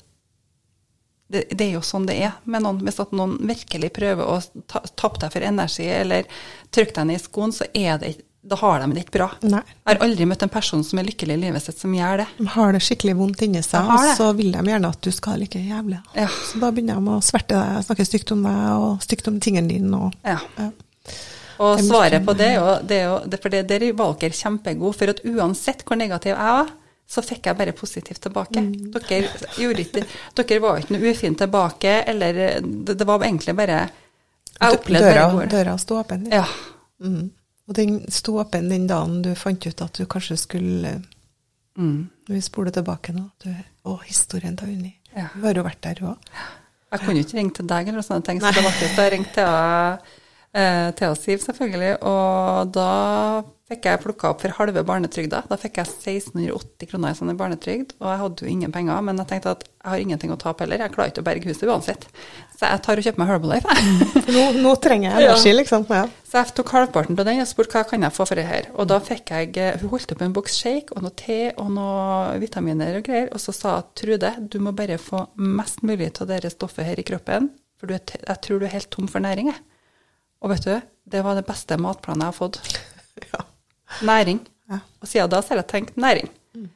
det, det er jo sånn det er med noen. Hvis at noen virkelig prøver å ta, tappe deg for energi eller trykke deg ned i skoen, så er det ikke da har de det ikke bra. Nei. Jeg har aldri møtt en person som er lykkelig i livet sitt, som gjør det. de har det skikkelig vondt inni seg, og så vil de gjerne at du skal like jævlig. Ja. Så da begynner de å sverte deg, snakke stygt om deg, og stygt om tingene dine. Og, Ja. ja. Og er svaret på det er jo, det er jo det, For det, der var Valker kjempegod, For at uansett hvor negativ jeg var, så fikk jeg bare positivt tilbake. Mm. Dere, ikke, dere var ikke noe ufint tilbake, eller det, det var egentlig bare Jeg opplevde døra, bare døra sto åpen. Ja. Mm. Og den sto åpen den dagen du fant ut at du kanskje skulle Mm. Vi spoler tilbake nå du, å, historien til Unni. Ja. Du har jo vært der, du òg. Jeg kunne jo ikke ringe til deg, eller sånne ting, så det var ikke jeg ringte til, eh, til Siv, selvfølgelig. Og da fikk jeg plukka opp for halve barnetrygda. Da fikk jeg 1680 kroner i sånn barnetrygd, og jeg hadde jo ingen penger. Men jeg tenkte at jeg har ingenting å tape heller, jeg klarer ikke å berge huset uansett. Så jeg tar og kjøper meg Herbalife. jeg. (laughs) Nå, nå trenger jeg energi, liksom. Ja. Så jeg tok halvparten av den og spurte hva kan jeg få for det her. Og da fikk jeg eh, Hun holdt opp en boks shake og noe te og noe vitaminer og greier, og så sa hun, Trude, du må bare få mest mulig av det stoffet her i kroppen, for du er, jeg tror du er helt tom for næring. jeg. Og vet du, det var det beste matplanen jeg har fått. (laughs) Ja. Næring. Ja. Og siden da så har jeg tenkt næring.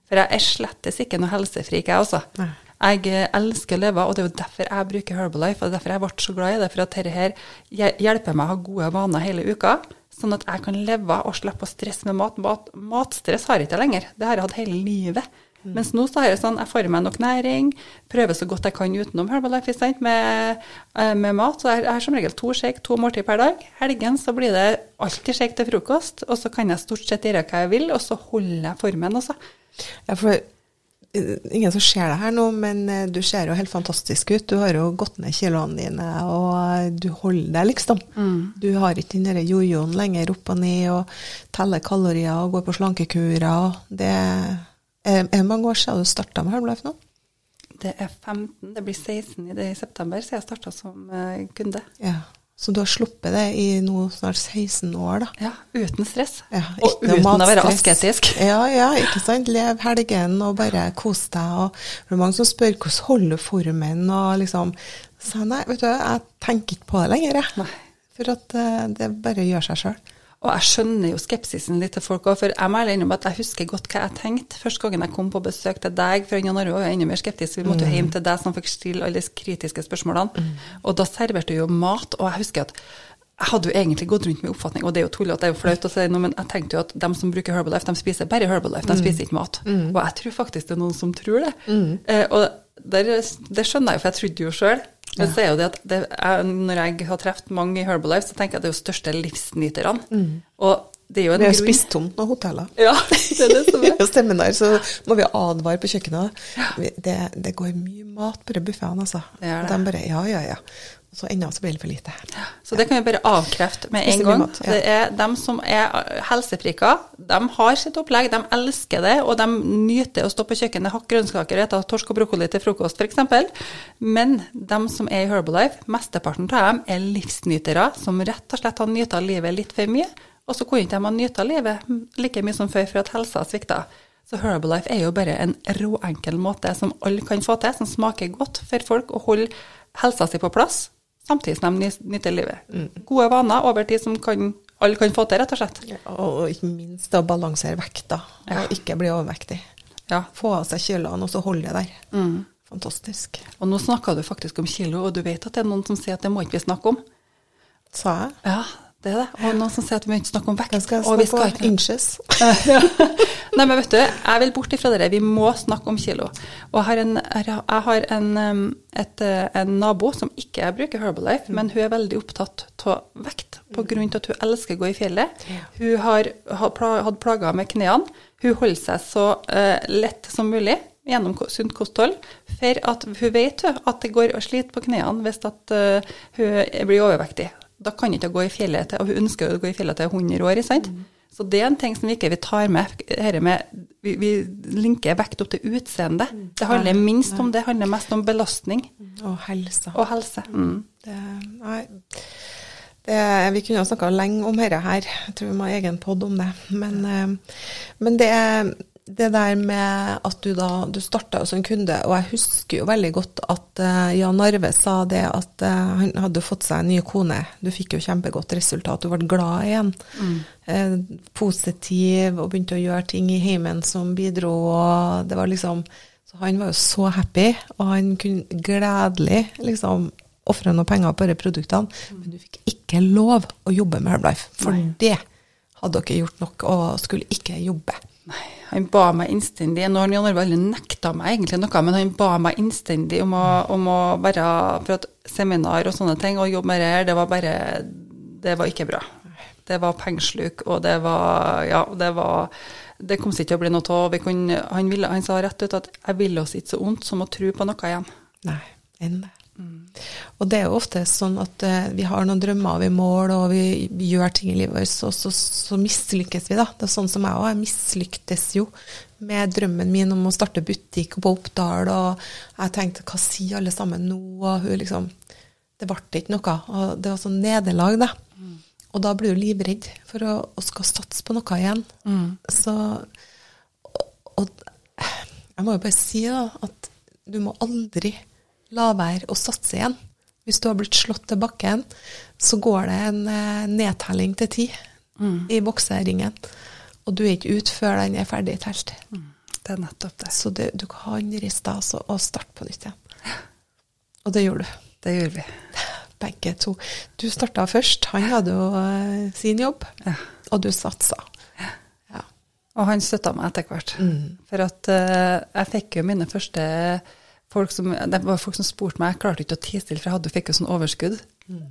For jeg er slettes ikke noe helsefrik, jeg også. Nei. Jeg eh, elsker å leve, og det er jo derfor jeg bruker Herbalife, og derfor jeg ble så glad i det, for at dette her hjelper meg å ha gode vaner hele uka, sånn at jeg kan leve og slippe å stresse med mat. mat. Matstress har jeg ikke lenger. Det har jeg hatt hele livet. Mens nå så har jeg sånn, jeg får i meg nok næring, prøver så godt jeg kan utenom Herbalife med, eh, med mat. Så jeg jeg har som regel to shake, to måltid per dag. Helgen så blir det alltid shake til frokost, og så kan jeg stort sett gjøre hva jeg vil, og så holder jeg formen også. Ja, for eh, ingen som ser deg her nå, men eh, du ser jo helt fantastisk ut. Du har jo gått ned kiloene dine, og du holder deg, liksom. Du har ikke den derre jojoen lenger opp og ned og teller kalorier og går på slankekurer. Det er, er mange år siden du starta med Harmlife nå? Det er 15, det blir 16 i, september, så jeg starta som eh, kunde. Ja. Så du har sluppet det i nå snart 16 år, da? Ja, uten stress. Ja, og noe uten å være asketisk. (laughs) Ja, ja, ikke sant. Lev helgen og bare kos deg. Og det er mange som spør hvordan holder formen, og liksom Så nei, vet du, jeg tenker ikke på det lenger, jeg. For at eh, det bare gjør seg sjøl. Og jeg skjønner jo skepsisen litt til folk òg, for jeg må ærlig innrømme at jeg husker godt hva jeg tenkte første gangen jeg kom på besøk til deg, for Jan Arve var jo enda mer skeptisk. Vi måtte jo hjem til deg som fikk stille alle de kritiske spørsmålene. Og da serverte du jo mat, og jeg husker at jeg hadde jo egentlig gått rundt med oppfatning, og det er jo tullete, det er jo flaut å si noe, men jeg tenkte jo at de som bruker Herbalife, de spiser bare Herbalife, de spiser ikke mat. Og jeg tror faktisk det er noen som tror det. Eh, og der, det skjønner jeg jo, for jeg trodde jo sjøl. Men så er jo det at det er, når jeg har truffet mange i Herbalife, så tenker jeg at det er jo største livsnyterne. Og det er jo en Vi har grunn- spist tomt noen hoteller. Ja, det er det som er. (laughs) I seminar så må vi advare på kjøkkenet. Det, det går mye mat på de buffeene, altså. Det det. Og de bare Ja, ja, ja. Og så ennå så blir det for lite. Så det kan vi bare avkrefte med en gang. ja. Det er dem som er helsefrika, de har sitt opplegg, de elsker det, og de nyter å stå på kjøkkenet, hakke grønnsaker og spise torsk og brokkoli til frokost, f.eks. Men de som er i Herbalife, mesteparten av dem er livsnytere som rett og slett har nytt av livet litt for mye, og så kunne de ikke nyte av livet like mye som før for at helsa svikta. Så Herbalife er jo bare en råenkel måte som alle kan få til, som smaker godt for folk å holde helsa si på plass, samtidig som de ny- nyter livet. Gode vaner over tid som kan, alle kan få til, rett og slett. Og ikke minst å balansere vekta, og ikke bli overvektig. Ja. Få av seg kjølene, og så holde det der. Mm. Fantastisk. Og nå snakka du faktisk om kilo, og du vet at det er noen som sier at det må ikke vi snakke om. Sa jeg? Ja, det er det. Og noen som sier at vi må ikke snakke om vekt. Skal og vi skal om ikke inches. (laughs) Nei, men vet du, jeg vil bort ifra dere. Vi må snakke om kilo. Og jeg har en, jeg har en, et, eh, en nabo som ikke bruker Herbalife, men hun er veldig opptatt av vekt av at hun elsker å gå i fjellet. Hun har har hatt plager med knærne. Hun holder seg så uh, lett som mulig gjennom sunt kosthold, for at hun vet at det går å slite på knærne hvis at uh, hun blir overvektig. Da kan ikke gå i fjellet til, og hun ønsker å gå i fjellet til 100 år, sant? Så det er en ting som vi ikke vi tar med. Med vi, vi linker vekt opp til utseende. Det handler minst om det, handler mest om belastning Og helse. og helse. Mm. Det, nei, det, vi kunne ha snakka lenge om dette her. Jeg tror vi må ha egen pod om det. Men, eh, men det, det der med at du da Du starta som kunde, og jeg husker jo veldig godt at uh, Jan Arve sa det at uh, han hadde fått seg en ny kone. Du fikk jo kjempegodt resultat. Du ble glad igjen. Eh, positiv og begynte å gjøre ting i heimen som bidro, og det var liksom Så han var jo så happy, og han kunne gledelig liksom ofre noe penger på disse produktene, men du fikk ikke lov å jobbe med Herbalife, for det hadde dere gjort nok, og skulle ikke jobbe. Nei, han ba meg innstendig Nå har Jan Arve nekta meg egentlig noe, men han ba meg innstendig om å, om å være på et seminar og sånne ting, og jobbe med det her. Det var bare Det var ikke bra. Det var pengesluk, og det var Ja, det var Det kom ikke til å bli noe av. Han, han sa rett ut at 'jeg ville oss ikke så vondt som å tro på noe igjen'. Nei, enn det. Og det er jo ofte sånn at uh, vi har noen drømmer vi mål, og vi, gjør ting i livet vårt, og så, så mislykkes vi, da. Det er sånn som jeg òg. Jeg mislyktes jo med drømmen min om å starte butikk på Oppdal, og jeg tenkte hva sier alle sammen nå, og hun liksom Det ble ikke noe. Og det var sånn nederlag, da. Og da blir du livredd for å, å skal satse på noe igjen. Så og, og jeg må jo bare si da, at du må aldri la være å satse igjen. Hvis du har blitt slått til bakken, så går det en eh, nedtelling til ti i bokseringen. Og du er ikke ute før den er ferdig telt. Det er nettopp det. Så det, du kan riste deg altså og starte på nytt igjen. Og det gjorde du. Det gjorde vi. Begge to. Du starta først. Han hadde jo eh, sin jobb, Ja. og du satsa. Ja. Og han støtta meg etter hvert. Mm. For at uh, jeg fikk jo mine første folk som, Det var folk som spurte meg, jeg klarte ikke å tie stille, for jeg hadde, fikk jo sånn overskudd.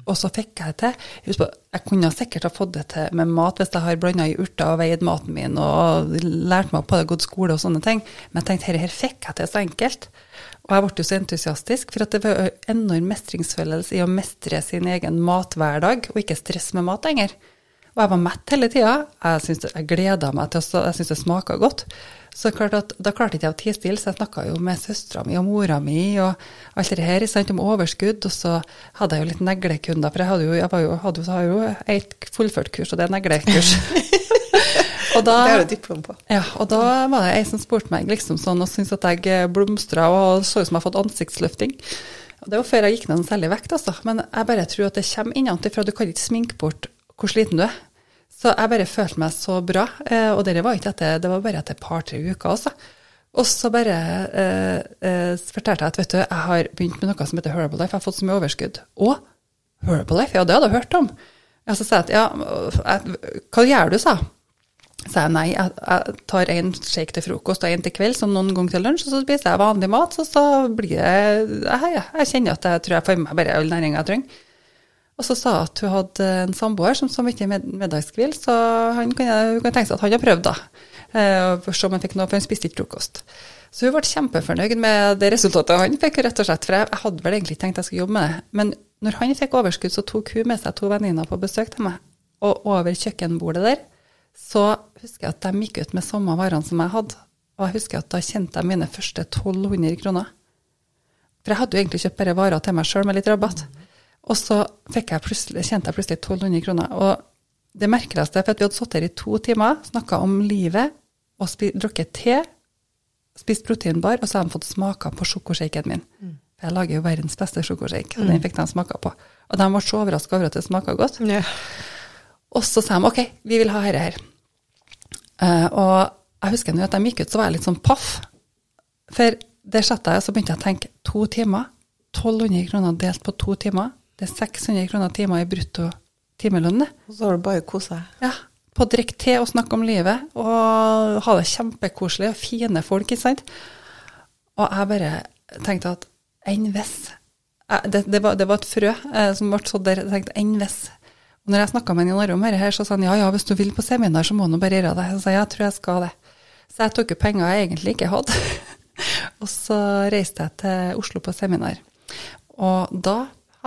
Og så fikk jeg det til. Husk på, jeg kunne sikkert ha fått det til med mat hvis jeg har blanda i urter og veid maten min og lært meg på det, gått skole og sånne ting. Men jeg tenkte dette her fikk jeg til så enkelt. Og jeg ble jo så entusiastisk, for at det var enorm mestringsfølelse i å mestre sin egen mathverdag, og ikke stress med mat lenger. Og jeg var mett hele tida. Jeg, syntes- jeg gleda meg til å Jeg syntes det smaka godt. Så klart at, da klarte ikke jeg å tie stille, så jeg snakka jo med søstera mi og mora mi og alt det her sant, om overskudd. Og så hadde jeg jo litt neglekunder, for jeg hadde jo, jeg var jo, hadde, har jo et fullført kurs, og det er neglekurs. (laughs) og da, Det har du diplom på. ja, og da var det ei som spurte meg liksom sånn, og syntes at jeg blomstra og så ut som jeg har fått ansiktsløfting. Og det var før jeg gikk ned noen særlig vekt, altså. Men jeg bare tror at det kommer innenfra. Du kan ikke sminke bort hvor sliten du er. Så jeg bare følte meg så bra. eh, Og det var ikke etter, det var bare etter et par-tre uker, altså. Og så bare eh, eh, fortalte jeg at vet du, jeg har begynt med noe som heter Herbalife. Jeg har fått så mye overskudd. Og Herbalife, ja, det hadde jeg hørt om. Ja, så sa jeg at ja, jeg, hva gjør du, sa jeg. Så jeg nei, jeg, jeg tar en shake til frokost og en til kveld, og noen ganger til lunsj, og så spiser jeg vanlig mat, og så blir det Jeg, jeg, jeg kjenner at jeg tror jeg får i meg bare all næringa jeg trenger. Og så sa hun at hun hadde en samboer som så mye med, middagskvil, så hun kan tenke seg at han har prøvd, da. Eh, For å se om fikk noe, for han spiste ikke frokost. Så hun ble kjempefornøyd med det resultatet han fikk, rett og slett. For jeg, hadde vel egentlig ikke tenkt jeg skulle jobbe med det. Men når han fikk overskudd, så tok hun med seg to venninner på besøk til meg. Og over kjøkkenbordet der, så husker jeg at de gikk ut med samme varene som jeg hadde. Og jeg husker at da kjente jeg mine første 1200 kroner. For jeg hadde jo egentlig kjøpt bare varer til meg sjøl med litt rabatt. Og så fikk jeg plutselig, kjente jeg plutselig 1200 kroner. Og det merkeligste, for at vi hadde sittet her i to timer, snakka om livet, og spi- drukket te, spist proteinbar, og så har de fått smaka på sjokoshaken min. For jeg lager jo verdens beste sjokoshake, og den fikk de smaka på. Og de ble så overraska over at det smaka godt. Ja. Og så sa de ok, vi vil ha dette her. Uh, og jeg husker nå at de gikk ut, så var jeg litt sånn paff. For der satt jeg, og så begynte jeg å tenke to timer. 1200 kroner delt på to timer. Det er 600 kroner timer i brutto timelønn. Og så har du bare kosa deg. Ja, på å drikke te og snakke om livet, og ha det kjempekoselig, og fine folk, ikke sant. Og jeg bare tenkte at enn hvis det, det, var, det var et frø eh, som ble sådd der. Jeg tenkte enn hvis Og når jeg snakka med Jan Arve om dette, så sa han ja, ja, hvis du vil på seminar, så må du bare gjøre det. Så sa jeg jeg tror jeg skal det. Så jeg tok jo penger jeg egentlig ikke hadde. (laughs) og så reiste jeg til Oslo på seminar. Og da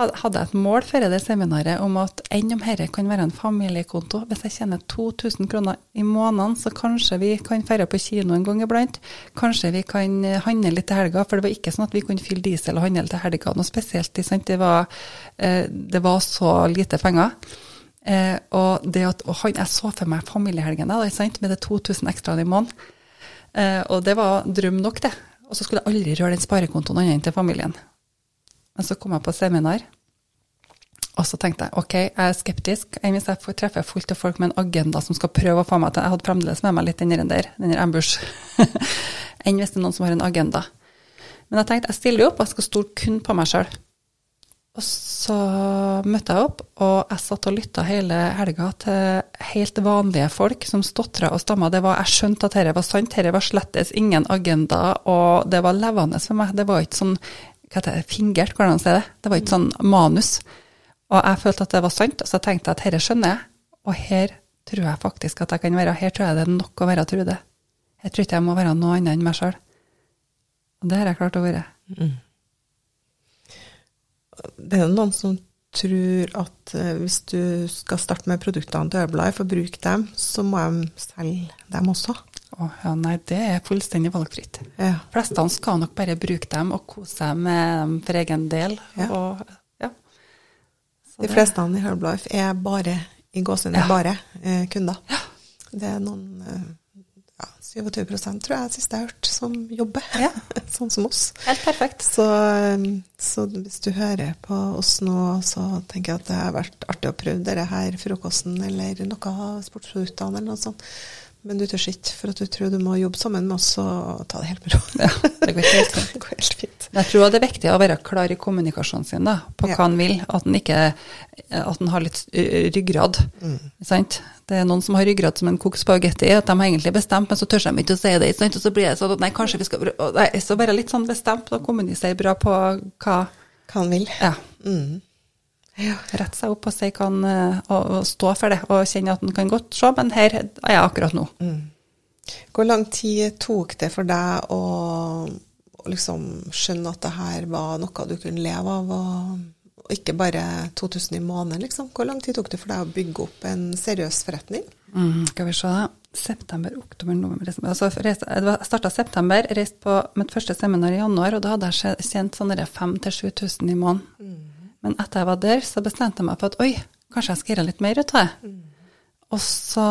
hadde jeg et mål før det seminaret om at enn om dette kan være en familiekonto, hvis jeg tjener 2000 kroner i måneden, så kanskje vi kan dra på kino en gang iblant. Kanskje vi kan eh, handle litt til helga, for det var ikke sånn at vi kunne fylle diesel og handle til helga noe spesielt. Det var, eh, det var så lite penger. Eh, og det at, og jeg så for meg familiehelgene da, sant? med det 2000 ekstra i måneden. Og det var drøm nok, det. Og så skulle jeg aldri røre den sparekontoen annet enn til familien. Men så kom jeg på seminar, og så tenkte jeg ok, jeg er skeptisk. Hvis jeg treffer fullt av folk med en agenda som skal prøve å få meg til Jeg hadde fremdeles med meg litt den der, den der ambush. (laughs) Enn hvis det er noen som har en agenda. Men jeg tenkte jeg stiller opp, jeg skal stole kun på meg sjøl. Og så møtte jeg opp, og jeg satt og lytta hele helga til helt vanlige folk som stotra og stamma. Det var, jeg skjønte at dette var sant, dette var slettes ingen agenda, og det var levende for meg. Det var ikke sånn hva heter det, fingert, hvordan man sier det. Det var ikke sånn manus. Og jeg følte at det var sant, og så tenkte jeg at dette skjønner jeg, og her tror jeg faktisk at jeg kan være. Her tror jeg det er nok å være Trude. Jeg tror ikke jeg må være noe annet enn meg sjøl. Og det har jeg klart å være. Det er noen som tror at eh, hvis du skal starte med produktene til Herbalife og bruke dem, så må de selge dem også. Å ja, nei, det er fullstendig valgfritt. Ja. flestene skal nok bare bruke dem og kose seg med dem for egen del. Ja. Og, ja. De fleste i Herbalife er bare, i gåsehudene, Ja. bare eh, kunder. Det er noen eh, ja, 27% tror jeg sist jeg hørte, som jobber, Ja. (laughs) sånn som oss. Helt perfekt. Så, um, så hvis du hører på oss nå, så tenker jeg at det har vært artig å prøve dette her frokosten eller noe av sportsproduktene eller noe sånt. Men du tør ikke, for at du tror du må jobbe sammen med oss, og ta det helt med ro. Ja, det går helt fint. (laughs) det går helt fint. Jeg tror det er viktig å være klar i kommunikasjonen sin da, på Ja. hva han vil. At han ikke at han har litt ryggrad. Mm. Sant? Det er noen som har ryggrad som en kokt spagetti, at de har egentlig bestemt, men så tør de ikke å si det. Sant? Og så blir det sånn at nei, kanskje vi skal nei, Så være litt sånn bestemt og kommunisere bra på hva Hva han vil. Ja. Mm. Ja. Rette seg opp og si kan, og, og stå for det, og kjenne at en kan godt se, men her er jeg akkurat nå. Hvor lang tid tok det for deg å, liksom skjønne at det her var noe du kunne leve av, og, og ikke bare 2000 i måneden, liksom? Hvor lang tid tok det for deg å bygge opp en seriøs forretning? Mm, skal vi se. September, oktober, november. Altså, jeg starta september, reiste på mitt første seminar i januar, og da hadde jeg tje- tjent sånn 5000-7000 i måneden. Men etter jeg var der, så bestemte jeg meg for at oi, kanskje jeg skal gjøre litt mer ut av det. Og så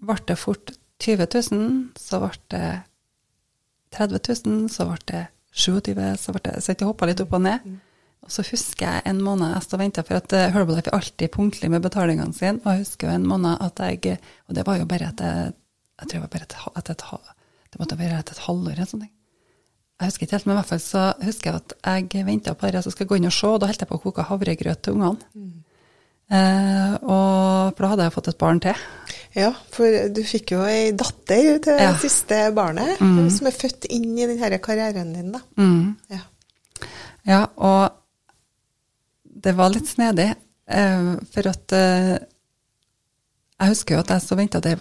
ble det fort 20 000, så ble det 30 000, så ble det 27 000, så ble det, så jeg hoppa litt opp og ned. Og så husker jeg en måned jeg stod og venta, for at eh, Herbalife er alltid punktlig med betalingene sine. Og jeg husker en måned at jeg Og det var jo bare etter Jeg tror det var bare et, et, ha- det måtte være etter et halvår eller sånn. Jeg husker ikke helt, men i hvert fall så husker jeg at jeg venta på det, så skal jeg gå inn og se, og da holdt jeg på å koke havregrøt til ungene. Eh, og for da hadde jeg fått et barn til. Ja, for du fikk jo ei datter til Ja. siste barnet, som er født inn i denne karrieren din, da. Ja. Ja, og det var litt snedig, eh, for at eh, jeg husker jo at jeg så venta Jeg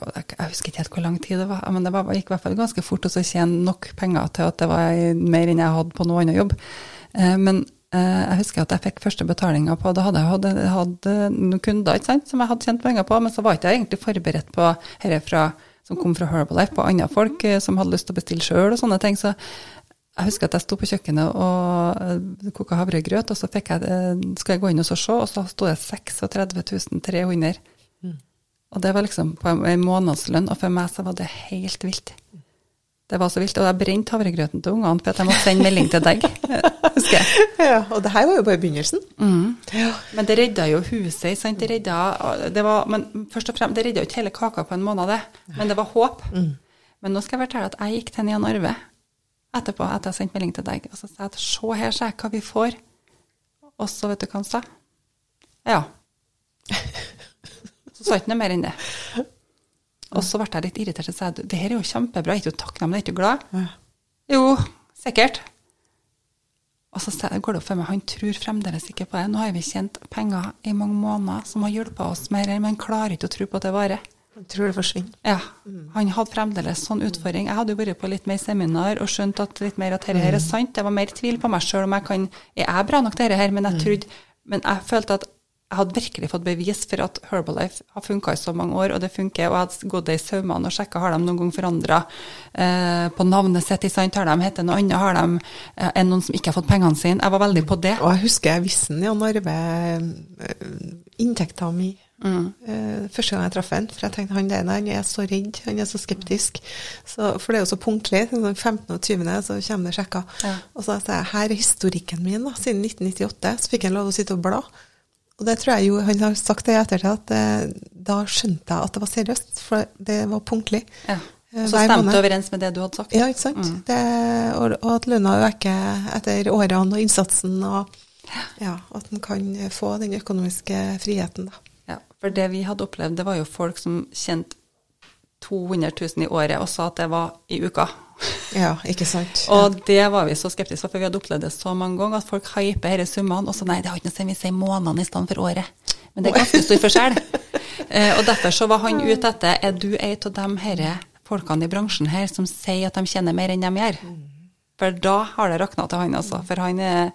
husker ikke helt hvor lang tid det var, men det var, gikk i hvert fall ganske fort å tjene nok penger til at det var mer enn jeg hadde på noe annen jobb. Eh, men eh, jeg husker at jeg fikk første betalinga på Da hadde jeg hatt, hatt noen kunder sant, som jeg hadde tjent penger på, men så var ikke jeg egentlig forberedt på dette fra, som kom fra Herbalife, på andre folk eh, som hadde lyst til å bestille sjøl og sånne ting. så jeg husker at jeg sto på kjøkkenet og koka havregrøt, og så jeg, skulle jeg gå inn og se, og så sto det 36 300. Og det var liksom på en- månedslønn, og for meg så var det helt vilt. Det var så vilt, og jeg brente havregrøten til ungene for at jeg måtte sende melding til deg, (laughs) husker jeg. ja. Og det her var jo bare begynnelsen. Ja. Men det redda jo huset, sant? Det redda, det var, men først og fremst, det redda jo ikke hele kaka på en måned, det. Men det var håp. Men nå skal jeg fortelle at jeg gikk til Jan Arve etterpå, etter jeg sendte melding til deg, og så sa jeg at se her, se hva vi får. Og så vet du hva han sa? Ja. (laughs) Så sa jeg ikke noe mer enn det. Og så ble jeg litt irritert og sa det her er jo kjempebra, jeg er ikke takknemlig, takknemlig, er ikke glad? Jo, sikkert. Og så går det opp for meg, han tror fremdeles ikke på det. Nå har vi tjent penger i mange måneder som har hjulpet oss mer, men han klarer ikke å tro på at det varer. Han tror det forsvinner. Ja, han hadde fremdeles sånn utfordring. Jeg hadde jo vært på litt mer seminar og skjønt at litt mer at dette her er sant. Det var mer tvil på meg sjøl om jeg kan Er jeg bra nok til dette her? Men jeg trodde Men jeg følte at jeg hadde virkelig fått bevis for at Herbalife har funka i så mange år, og det funker. Og jeg hadde gått i saumene og sjekka har de noen gang forandra eh, på navnet sitt. sant? Har de hett noe annet? Har de eh, noen som ikke har fått pengene sine? Jeg var veldig på det. Og jeg husker jeg visste Jan Arve eh, inntekta mi eh, første gang jeg traff han. For jeg tenkte han der han er så redd, han er så skeptisk. Så, for det er jo så punktlig. sånn 15. og 20. så kommer det sjekker. Ja. Og så sa jeg her er historikken min da, siden 1998. Så fikk han lov til å sitte og bla. Og det tror jeg jo han har sagt det i ettertid, at eh, da skjønte jeg at det var seriøst. For det var punktlig. Ja. Eh, så stemte det overens med det du hadde sagt. Ja, ikke sant. Det, og, og at lønna øker etter årene og innsatsen, og ja, at en kan få den økonomiske friheten, da. Ja, for det vi hadde opplevd, det var jo folk som kjente 200 000 i året og sa at det var i uka. Ja, ikke sant. Og det var vi så skeptiske for, vi hadde opplevd det så mange ganger, at folk hyper disse summene, og så nei, det har ikke noe å si, vi sier månedene i stedet for året. Men det er ganske stor forskjell. (laughs) Eh, og derfor så var han ute etter, er du en av de herre folkene i bransjen her som sier at de tjener mer enn de gjør? For da har det rakna til han, altså. For han er,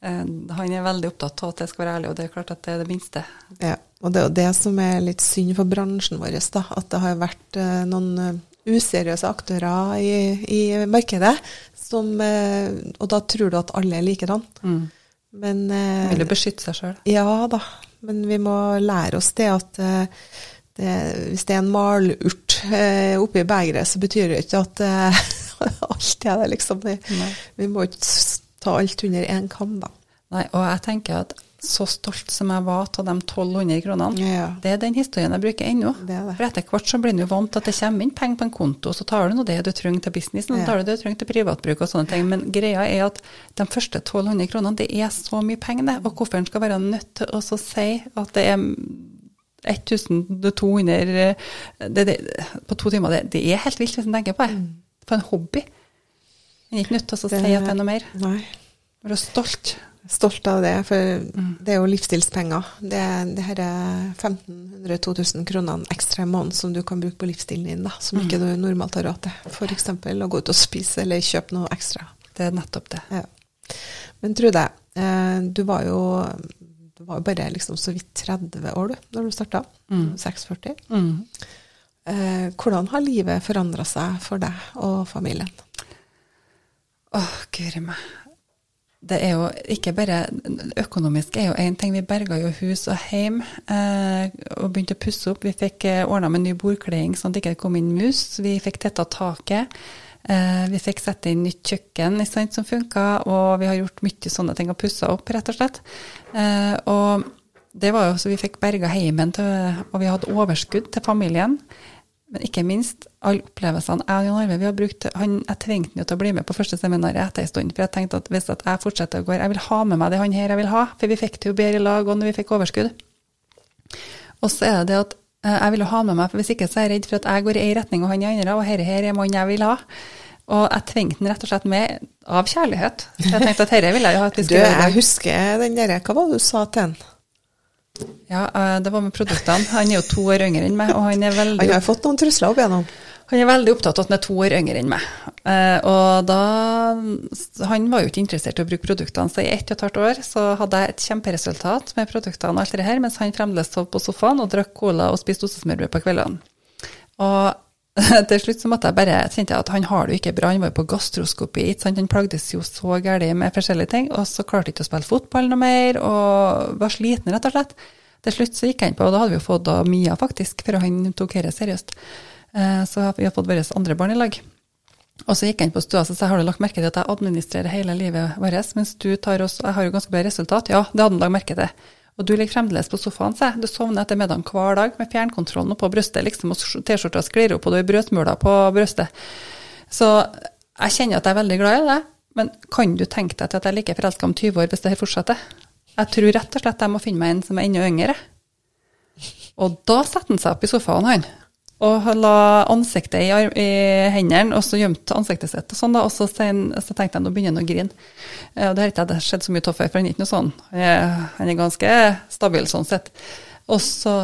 eh, han er veldig opptatt av at det skal være ærlig, og det er klart at det er det minste. Ja, og det er jo det som er litt synd for bransjen vår, da, at det har vært eh, noen useriøse aktører i, i markedet, som, eh, og da tror du at alle er likedan. Men eh, Vil beskytte seg sjøl. Ja da, men vi må lære oss det at eh, det, hvis det er en malurt eh, oppi begeret, så betyr det ikke at eh, (laughs) alt er det, liksom. Vi, vi må ikke ta alt under én kam, da. Nei, og jeg tenker at så stolt som jeg var av de 1200 kronene. Ja. Det er den historien jeg bruker ennå. For etter hvert så blir du jo vant til at det kommer inn penger på en konto, så tar du nå det du trenger til businessen, og Ja. tar du det du trenger til privatbruk og sånne ting. Men greia er at de første 1200 kronene, det er så mye penger, det. Og hvorfor en skal være nødt til å så si at det er 1200 eh, det, det, på to timer, det, det er helt vilt hvis en tenker på det. For en hobby. En er ikke nødt til å si at det er noe mer. Nei. Være stolt. Stolt av det, for Mm. det er jo livsstilspenger. Det, det her er 1500-2000 kronene ekstra i måneden som du kan bruke på livsstilen din, da, som Mm. ikke du normalt har råd til. F.eks. å gå ut og spise eller kjøpe noe ekstra. Det er nettopp det. Ja. Men Trude, eh, du var jo du var jo bare liksom så vidt 30 år du, når du starta. Mm. 46. Mm. Eh, hvordan har livet forandra seg for deg og familien? Åh, guri meg. Det er jo ikke bare Økonomisk er jo én ting. Vi berga jo hus og hjem eh, og begynte å pusse opp. Vi fikk eh, ordna med ny bordkleding sånn at det ikke kom inn mus. Vi fikk tetta taket. Eh, vi fikk sette inn nytt kjøkken sant, som funka, og vi har gjort mye sånne ting og pussa opp, rett og slett. Eh, og det var jo så vi fikk berga heimen, til, og vi hadde overskudd til familien. Men ikke minst alle opplevelsene jeg og Jan Arve vi har brukt. Han, jeg tvingte han jo til å bli med på første seminaret etter en stund. For jeg tenkte at hvis at jeg fortsetter å gå jeg vil ha med meg det han her jeg vil ha. For vi fikk det jo bedre i lag og når vi fikk overskudd. Og så er det det at eh, jeg vil ha med meg, for hvis ikke så er jeg redd for at jeg går i en retning og han i andre, og dette her er mannen jeg vil ha. Og jeg tvingte han rett og slett med av kjærlighet. Så jeg tenkte at dette vil jeg ha. at vi Du, skulle gjøre jeg husker den derre Hva var det du sa til han? Ja, eh, det var med produktene. Han er jo to år yngre enn meg, og han er veldig Han har fått noen trusler opp igjennom. Han er veldig opptatt av at han er to år yngre enn meg. Eh, og da Han var jo ikke interessert i å bruke produktene, så i ett og et halvt år så hadde jeg et kjemperesultat med produktene og alt det her, mens han fremdeles sov på sofaen og drakk cola og spiste ostesmørbrød på kveldene. Og (laughs) til slutt så måtte jeg bare kjente jeg at han har det jo ikke bra, han var jo på gastroskopi, han plagdes jo så gærent med forskjellige ting, og så klarte ikke å spille fotball noe mer, og var sliten rett og slett. Til slutt så gikk han på, og da hadde vi jo fått da Mia faktisk, før han tok dette seriøst. Eh, Så vi har fått vårt andre barn i lag. Og så gikk han på stua og sa har du lagt merke til at jeg administrerer hele livet vårt, mens du tar oss Jeg har jo ganske bra resultat. Ja, det hadde han lagt merke til. Og du ligger fremdeles på sofaen, sa. Du sovner etter middagen hver dag med fjernkontrollen oppå brystet, liksom, og T-skjorta sklir opp, og du har brødsmuler på brystet. Så jeg kjenner at jeg er veldig glad i det, men kan du tenke deg til at jeg er like forelska om 20 år hvis det her fortsetter? Jeg tror rett og slett jeg må finne meg en som er enda yngre. Og da setter han seg opp i sofaen, han. Og la ansiktet i, i hendene, og så gjemte ansiktet sitt. Og sånn da, og så, sen, så tenkte jeg nå begynner han å grine. Eh, Og det har ikke skjedd så mye av før, for han er ikke noe sånn. Han er, han er ganske stabil sånn sett. Og så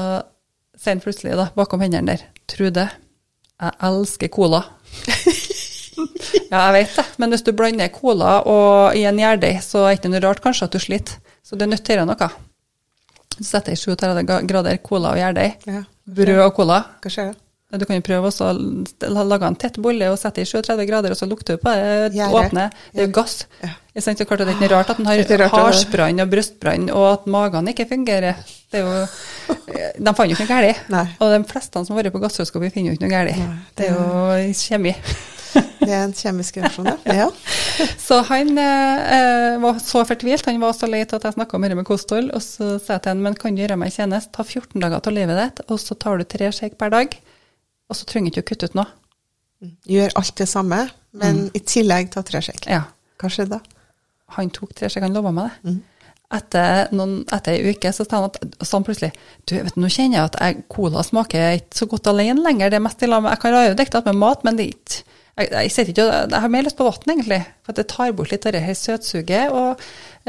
sier han plutselig da, bakom hendene der, Trude, jeg elsker cola. (laughs) ja, jeg vet det, men hvis du blander cola og i en gjærdeig, så er det ikke noe rart kanskje at du sliter. Så det er til å noe. Så setter jeg 37 grader cola og gjærdeig. Ja. Brød og cola. Hva skjer? Du kan jo prøve å lage en tett bolle og sette i 37 grader, og så lukter du på det. Åpne. Det er jo gass. Ja. Det er klart ikke rart at den har harsbrann og brystbrann, og at magen ikke fungerer. Det er jo, de fant jo ikke noe galt. (laughs) Og de fleste som har vært på gastroskopi, finner jo ikke noe galt. Det er jo kjemi. Det er en kjemisk reaksjon, ja. (laughs) ja. Så han eh, var så fortvilt, han var så lei til at jeg snakka med kosthold. Og så sa jeg til han, men kan du gjøre meg en tjeneste, ta 14 dager av livet ditt, og så tar du tre shake per dag, og så trenger du ikke å kutte ut noe. Gjør alt det samme, men Mm. i tillegg ta tre shake. Ja. Hva skjedde da? Han tok tre shake, han lova meg det. Mm. Etter, noen, etter ei uke så sa han at, sa han plutselig du, vet, du, nå kjenner jeg at jeg, cola smaker ikke så godt alene lenger. det er mest i lag med, Jeg kan ha jo dekket med mat, men det er ikke jeg, jeg, ikke, jeg har mer lyst på vann, egentlig. For det tar bort litt av det her søtsuget. Og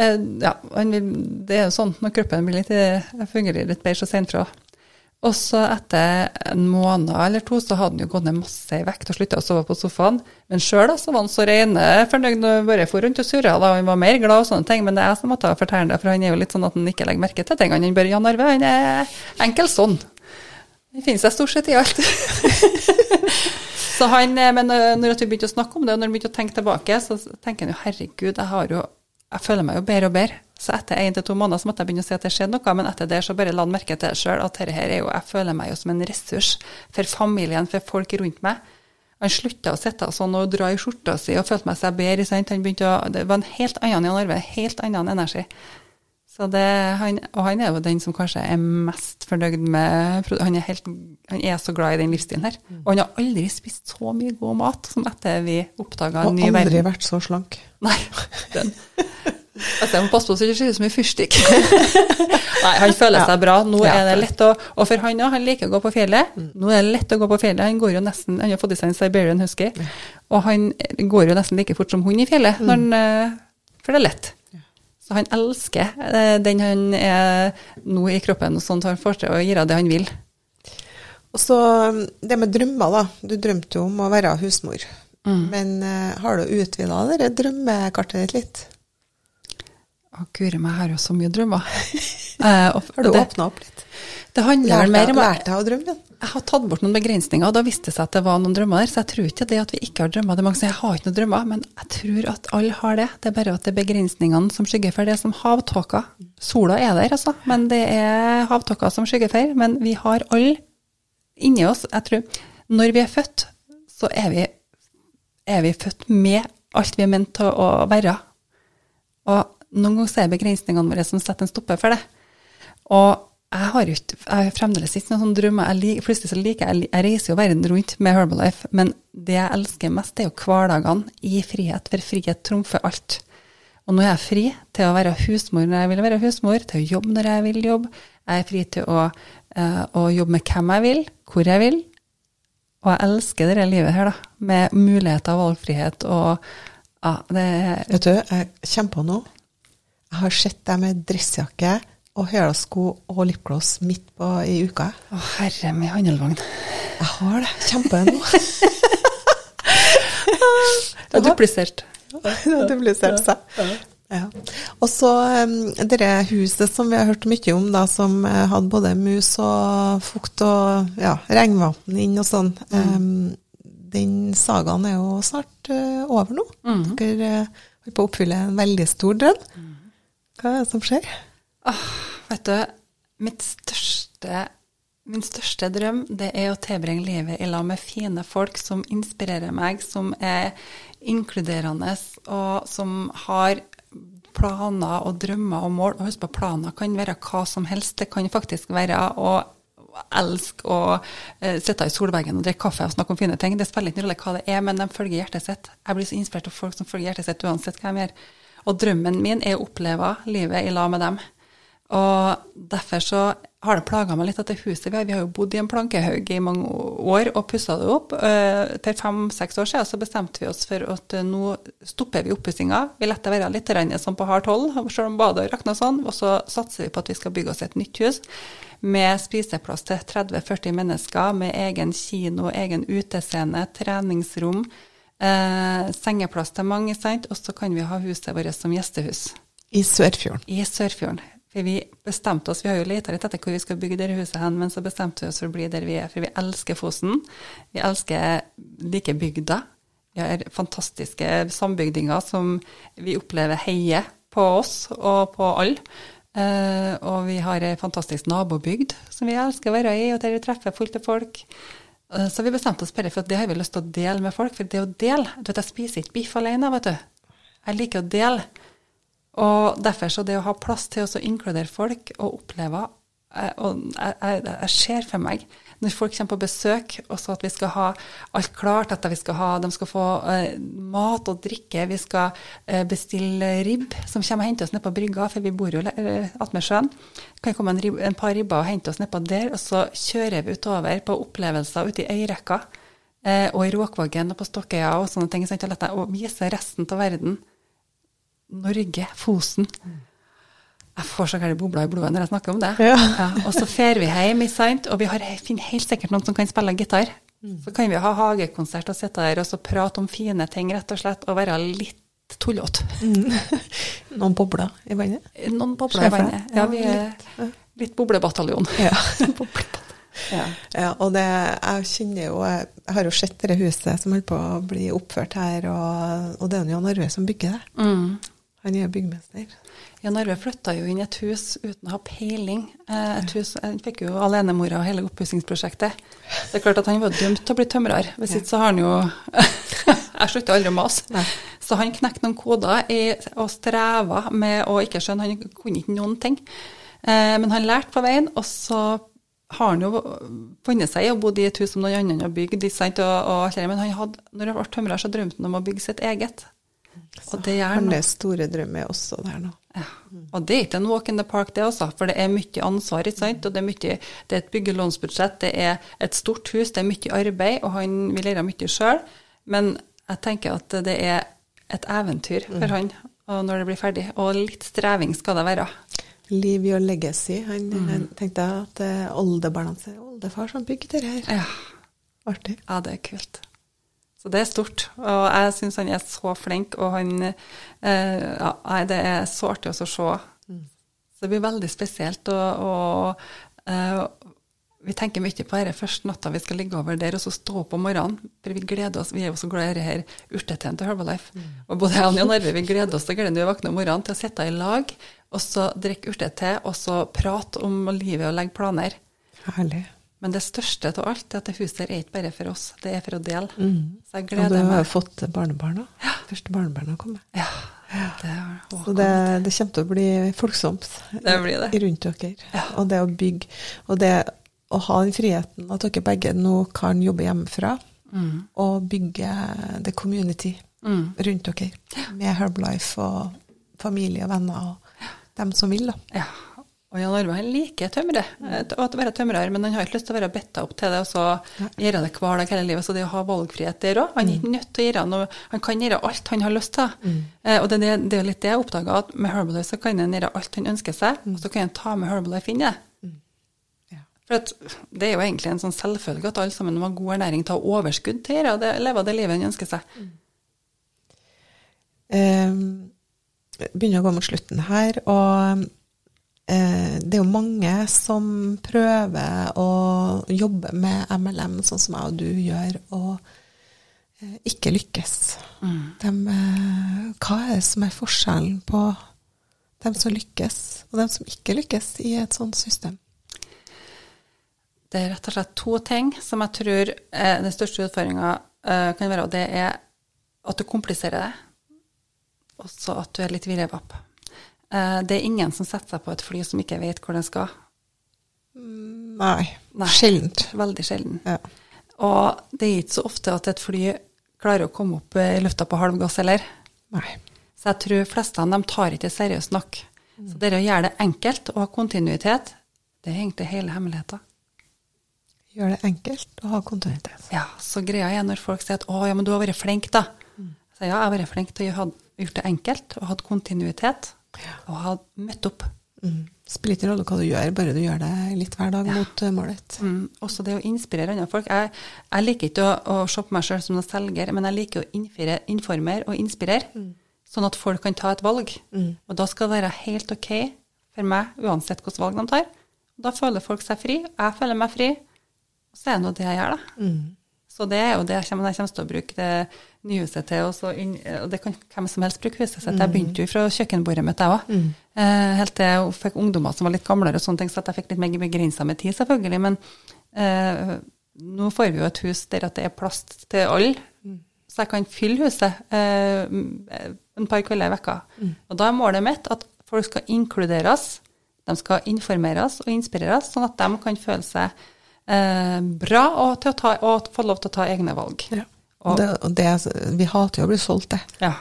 eh, ja, vil, det er jo sånn når kroppen blir litt, eh, fungerer litt bedre, så sier han fra. Og så etter en måned eller to så hadde han jo gått ned masse i vekt og slutta å sove på sofaen. Men sjøl var han så reine fornøyd og bare for rundt og surra. Han var mer glad og sånne ting. Men det er jeg som måtte fortelle det, for han er jo litt sånn at han ikke legger merke til ting. Han bare Jan Arve, han er enkel sånn. Han finner seg stort sett i alt. (laughs) så han, eh, Men eh, når vi begynte å snakke om det, og når vi begynte å tenke tilbake, så tenker han jo herregud, jeg har jo jeg føler meg jo bedre og bedre. Så etter én til to måneder så måtte jeg begynne å si at det skjedde noe, men etter det så bare la han merke til det sjøl, at dette her er jo, jeg føler meg jo som en ressurs for familien, for folk rundt meg. Han slutta å sitte sånn og dra i skjorta si og følte meg seg bedre. Sant? Han begynte å, det var en helt annen Jan Arve, helt annen energi. Så det, han, og han er jo den som kanskje er mest fornøyd med Han er, helt, han er så glad i den livsstilen her. Og han har aldri spist så mye god mat som etter vi oppdaga Og verden. Og aldri vært så slank. Nei, den. (laughs) Altså, jeg må passe på så det ikke ser ut som en fyrstikk. (laughs) Nei, han føler seg bra. Nå Ja. er det lett å Og for han òg, han liker å gå på fjellet. Nå er det lett å gå på fjellet. Han går jo nesten Han har fått i seg en Siberian Husky, og han går jo nesten like fort som hund i fjellet, når han, eh, for det er lett. Så han elsker eh, den han er nå i kroppen, og sånn at han får til å gjøre det han vil. Og så um, det med drømmer, da. Du drømte jo om å være husmor. Men eh, har du utvida det drømmekartet ditt litt? Å, guri meg, jeg har jo så mye drømmer. (laughs) Eh, og Har du åpna opp litt? det handler mer om Lærte jeg å drømme? Jeg har tatt bort noen begrensninger, og da viste det seg at det var noen drømmer der. Så jeg tror ikke det at vi ikke har drømmer. Det er mange som sier jeg har ikke noen drømmer, men jeg tror at alle har det. Det er bare at det er begrensningene som skygger for det som havtåker. Sola er der, altså, men det er havtåker som skygger for. Men vi har alle inni oss, jeg tror Når vi er født, så er vi, er vi født med alt vi er ment til å være. Og noen ganger er begrensningene våre som setter en stopper for det. Og jeg har jo ikke, fremdeles ikke noen sånne drømmer. Jeg plutselig så liker jeg, jeg reiser jo verden rundt med Herbalife, men det jeg elsker mest, er jo hverdagene i frihet, for frihet trumfer alt. Og nå er jeg fri til å være husmor når jeg vil være husmor, til å jobbe når jeg vil jobbe. Jeg er fri til å, uh, å jobbe med hvem jeg vil, hvor jeg vil. Og jeg elsker dette livet her, da, med muligheter og valgfrihet og ja, det er Vet du, jeg kommer på nå. Jeg har sett deg med dressjakke og hælasko og lipgloss midt på i uka. Å, herre min handelvogn. Jeg har det. Kjempe nå. (laughs) (laughs) Det er duplisert. Det har duplisert seg. Ja. Og så um, dette huset som vi har hørt mye om, da, som eh, hadde både mus og fukt og ja, regnvann inn og sånn. Um, den sagaen er jo snart eh, over nå. Dere uh, holder på å oppfylle en veldig stor drøm. Hva er det som skjer? Vet du, største, min største drøm det er å tilbringe livet i lag med fine folk som inspirerer meg, som er inkluderende, og som har planer og drømmer og mål. Og husk på, planer kan være hva som helst. Det kan faktisk være å elske å eh, sitte i solveggen og drikke kaffe og snakke om fine ting. Det spiller ikke noen rolle hva det er, men de følger hjertet sitt. Jeg blir så inspirert av folk som følger hjertet sitt uansett hva de gjør. Og drømmen min er å oppleve livet i lag med dem. Og derfor så har det plaga meg litt at det huset vi har Vi har jo bodd i en plankehaug i mange år og pussa det opp. Eh, For fem-seks år siden så bestemte vi oss for at eh, nå stopper vi oppussinga. Vi lar det være litt sånn på hardt hold, selv om badet rakna sånn. Og så satser vi på at vi skal bygge oss et nytt hus med spiseplass til 30-40 mennesker, med egen kino, egen utescene, treningsrom, eh, sengeplass til mange, sant. Og så kan vi ha huset vårt som gjestehus I Sørfjorden. i Sørfjorden. For vi bestemte oss, vi har jo leta litt etter hvor vi skal bygge det huset hen, men så bestemte vi oss for å bli der vi er. For vi elsker Fosen. Vi elsker like bygda. Vi har fantastiske sambygdinger som vi opplever heier på oss og på alle. Eh, og vi har ei fantastisk nabobygd som vi elsker å være i, og der vi treffer fullt av folk. Eh, så vi bestemte oss bare for at det har vi lyst til å dele med folk. For det å dele Du vet, jeg spiser ikke biff alene, vet du. Jeg liker å dele. Og derfor så det å ha plass til å inkludere folk og oppleve eh, og jeg, jeg, jeg ser for meg når folk kommer på besøk, og så at vi skal ha alt klart, at vi skal ha, de skal få eh, mat og drikke, vi skal eh, bestille ribb som kommer og henter oss ned på brygga, for vi bor jo eh, attmed sjøen. Det kan komme en, rib, en par ribber og hente oss nedpå der, og så kjører vi utover på opplevelser ute i øyrekka, eh, og i Råkvågen og på Stokkøya og sånne ting, sant, og, vise resten av verden Norge, Fosen. Jeg får så gærne bobler i blodet når jeg snakker om det. Ja. og så drar vi hjem, og vi har, finner helt sikkert noen som kan spille gitar. Så kan vi ha hagekonsert og sitte der og så prate om fine ting, rett og slett, og være litt tullete. (laughs) Noen bobler i vannet? Noen bobler i vannet. Ja, vi er litt boblebataljon. Ja. (laughs) Ja. Ja, og det, jeg kjenner jo Jeg har jo sett det huset som holder på å bli oppført her, og, og det er jo Jan Arve som bygger det. Mm. Han er byggmester. Jan Arve flytta jo inn i et hus uten å ha peiling. Eh, Et hus, Han fikk jo alenemora og hele oppussingsprosjektet. Det er klart at han var dømt til å bli tømrer. Hvis ikke så har han jo (laughs) Jeg slutter aldri å mase. Så han knekte noen koder i, og streva med å ikke skjønne. Han kunne ikke noen ting. Eh, men han lærte på veien, og så har han jo funnet seg i å bo i et hus som noen andre har bygd. Og, og, og, men han hadde, når han ble tømrer, så drømte han om å bygge sitt eget. Og det er Hans store drøm er også der nå. Ja. Og det er ikke en walk in the park, det også, for det er mye ansvar. ikke sant? Og det er, mye, det er et byggelånsbudsjett, det er et stort hus, det er mye arbeid, og han vil gjøre mye sjøl. Men jeg tenker at det er et eventyr for mm. han når det blir ferdig. Og litt streving skal det være. Liv your legacy. Han, mm. han tenkte at oldebarna hans er Oldefar som bygde det her. Ja. Artig. Ja, det er kult. Så det er stort. Og jeg syns han er så flink, og han eh, ja, Det er så artig å se. Mm. Så det blir veldig spesielt. Og, og eh, vi tenker mye på dette først natta vi skal ligge over der, og så stå opp om morgenen. For vi gleder oss. Vi er jo så glad i dette urteteen til Herbalife. Mm. Og både jeg og Jan Arve vi gleder oss til gleden vi våkner om morgenen, til å sitte i lag, og så drikke urtete, og så prate om livet og legge planer. Herlig. Men det største av alt er at det huset er ikke bare for oss, det er for å dele. Mm. Så jeg gleder meg. Og du har jo fått barnebarna. Ja. Første barnebarna kommer. Ja. Det, så det, det, kommer til å bli folksomt det blir det. rundt dere. Ja. Og det å bygge Og det å ha den friheten at dere begge nå kan jobbe hjemmefra mm. og bygge the community mm. rundt dere med Herbalife og familie og venner og dem som vil, da. Ja. Og Jan Arve han liker tømre, å være tømrer, men han har ikke lyst til å være bitta opp til det og så gjøre det hver dag hele livet. Så det å ha valgfrihet der òg. Han er ikke nødt til å gjøre noe, han kan gjøre alt han har lyst til. Mm. Eh, og det, det, det, er litt det jeg oppdaga, at med Herbalife så kan han gjøre alt han ønsker seg, mm. og så kan han ta med Herbalife inn i det. Mm. Ja. For det er jo egentlig en sånn selvfølge at alle sammen må ha god ernæring, ta overskudd til å gjøre det, leve det livet han ønsker seg. Um, begynner å gå mot slutten her. og det er jo mange som prøver å jobbe med MLM sånn som jeg og du gjør, og eh, ikke lykkes. Mm. De, eh, hva er det som er forskjellen på dem som lykkes, og dem som ikke lykkes i et sånt system? Det er rett og slett to ting som jeg tror den største utfordringa kan være, og det er at du kompliserer det, og så at du er litt virrevapp. Eh, det er ingen som setter seg på et fly som ikke vet hvor den skal. Nei. Nei. Sjeldent. Veldig sjelden. Ja. Og det er ikke så ofte at et fly klarer å komme opp i lufta på halv gass heller. Nei. Så jeg tror fleste av dem tar ikke seriøst nok. Mm. Så det å gjøre det enkelt og ha kontinuitet, det er egentlig hele hemmeligheten. Gjør det enkelt og ha kontinuitet. Ja, så greia er når folk sier at 'å, ja, men du har vært flink', da. Mm. Så ja, jeg har vært flink til å ha gjort det enkelt og hatt kontinuitet. Og ha møtt opp. Mm. Spiller ingen rolle hva du gjør, bare du gjør det litt hver dag ja. mot uh, målet. Mm. Også det å inspirere andre folk. Jeg, jeg liker ikke å, å shoppe meg sjøl som en selger, men jeg liker å informere og inspirere, mm. sånn at folk kan ta et valg. Mm. Og da skal det være helt OK for meg, uansett hvilket valg de tar. Da føler folk seg fri, jeg føler meg fri, og så er det nå det jeg gjør, da. Mm. Så det er jo det jeg kommer, jeg kommer til å bruke det nyhuset til. Og, inn, og det kan hvem som helst bruke huset sitt. Jeg mm. begynte jo fra kjøkkenbordet mitt, jeg òg. Mm. Eh, helt til jeg fikk ungdommer som var litt gamlere, og sånne ting, så jeg fikk litt mer begrensa med tid, selvfølgelig. Men eh, nå får vi jo et hus der at det er plass til alle. Mm. Så jeg kan fylle huset eh, en par kvelder i vekka. Mm. Og da er målet mitt at folk skal inkluderes, de skal informeres og inspireres, sånn at de kan føle seg eh, bra og, ta, og få lov til å ta egne valg. Ja. Og, det, det, vi hater jo å bli solgt, det. Ja.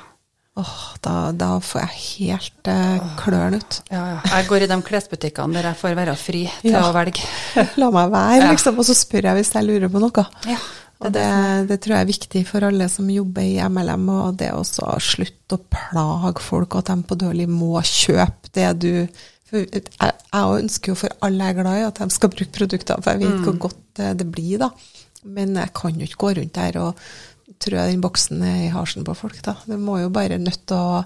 Åh, da, da, får jeg helt eh, klørne ut. Ja, ja. Jeg går i de klesbutikkene der jeg får være fri til ja. å velge. (laughs) La meg være, liksom, og så spør jeg hvis jeg lurer på noe. Ja, det, det, det, tror jeg er viktig for alle som jobber i MLM, og det å slutte å plage folk, og at de på dårlig må kjøpe det du for jeg, jeg ønsker jo for alle jeg er glad i, at de skal bruke produkter, for jeg vet mm. hvor godt det blir, da. Men jeg kan jo ikke gå rundt der og trø den boksen er i halsen på folk, da. Du må jo bare nødt til å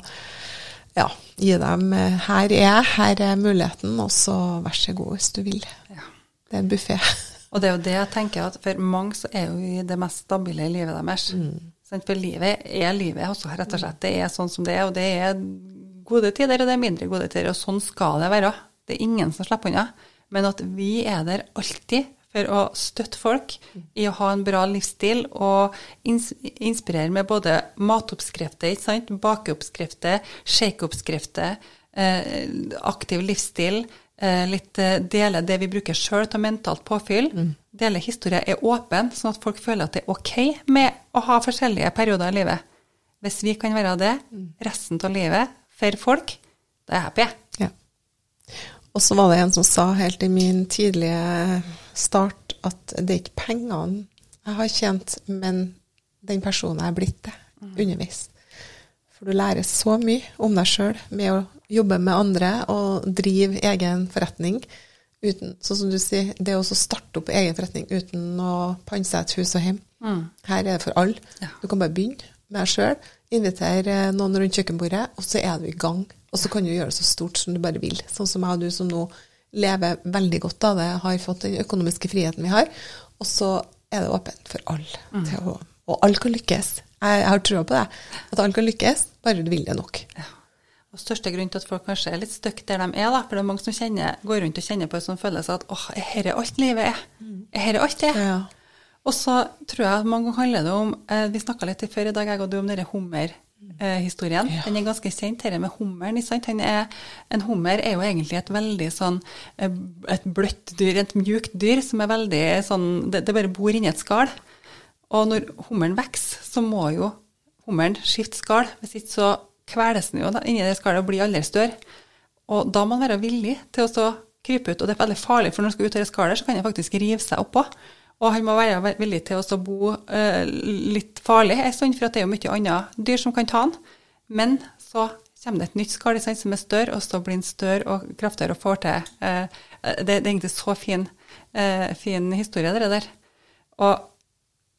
ja, gi dem Her er jeg, her er muligheten, og så vær så god hvis du vil. Ja. Det er en buffé. (laughs) Og det er jo det jeg tenker, at for mange så er jo det mest stabile i livet deres. Mm. For livet er livet også, rett og slett. Det er sånn som det er, og det er gode tider, og det er mindre gode tider. Og sånn skal det være. Det er ingen som slipper unna. Men at vi er der alltid for å støtte folk i å ha en bra livsstil og inspirere med både matoppskrifter, bakeoppskrifter, shakeoppskrifter, eh, aktiv livsstil, eh, litt eh, dele det vi bruker sjøl til mentalt påfyll. Mm. Dele historier er åpen, sånn at folk føler at det er ok med å ha forskjellige perioder i livet. Hvis vi kan være det resten av livet for folk, da er jeg happy. Ja. Og så var det en som sa helt i min tidlige start at det er ikke pengene jeg har tjent, men den personen jeg er blitt det, mm. underveis. For du lærer så mye om deg sjøl med å jobbe med andre og drive egen forretning. Uten, sånn som du sier, det å starte opp egen forretning uten å panse et hus og hjem. Mm. Her er det for alle. Ja. Du kan bare begynne med deg sjøl, invitere noen rundt kjøkkenbordet, og så er du i gang. Og så kan du gjøre det så stort som du bare vil. Sånn som jeg og du som nå lever veldig godt av det, har fått den økonomiske friheten vi har. Og så er det åpent for alle. Mm. og alle kan lykkes. Jeg, jeg har trua på det. At alle kan lykkes, bare du vil det nok. Ja. Og Største grunn til at folk kanskje er litt stuck der de er, da, for det er mange som kjenner, går rundt og kjenner på en sånn følelse at åh, er dette alt livet er? Mm. Er alt det? Ja. Og så tror jeg at mange ganger handler det om eh, Vi snakka litt før i dag, jeg og du, om denne hummerhistorien. Ja. Den er ganske kjent, dette med hummeren. Er, en hummer er jo egentlig et veldig sånn eh, et bløtt dyr, et mjukt dyr, som er veldig sånn Det, det bare bor inni et skall. Og når hummeren vokser, så må jo hummeren skifte skall. Hvis ikke så kveles den jo inni det skallet og blir aldri større. Og da må man være villig til å så krype ut. Og det er veldig farlig, for når man skal ut av det skallet, så kan det faktisk rive seg oppå. Og han må være villig til å bo eh, litt farlig en stund, for det er jo mye annet dyr som kan ta han. Men så kommer det et nytt skall som er større, og så blir han større og kraftigere og får til eh, det, det, er egentlig så fin, eh, fin historie, det der. Og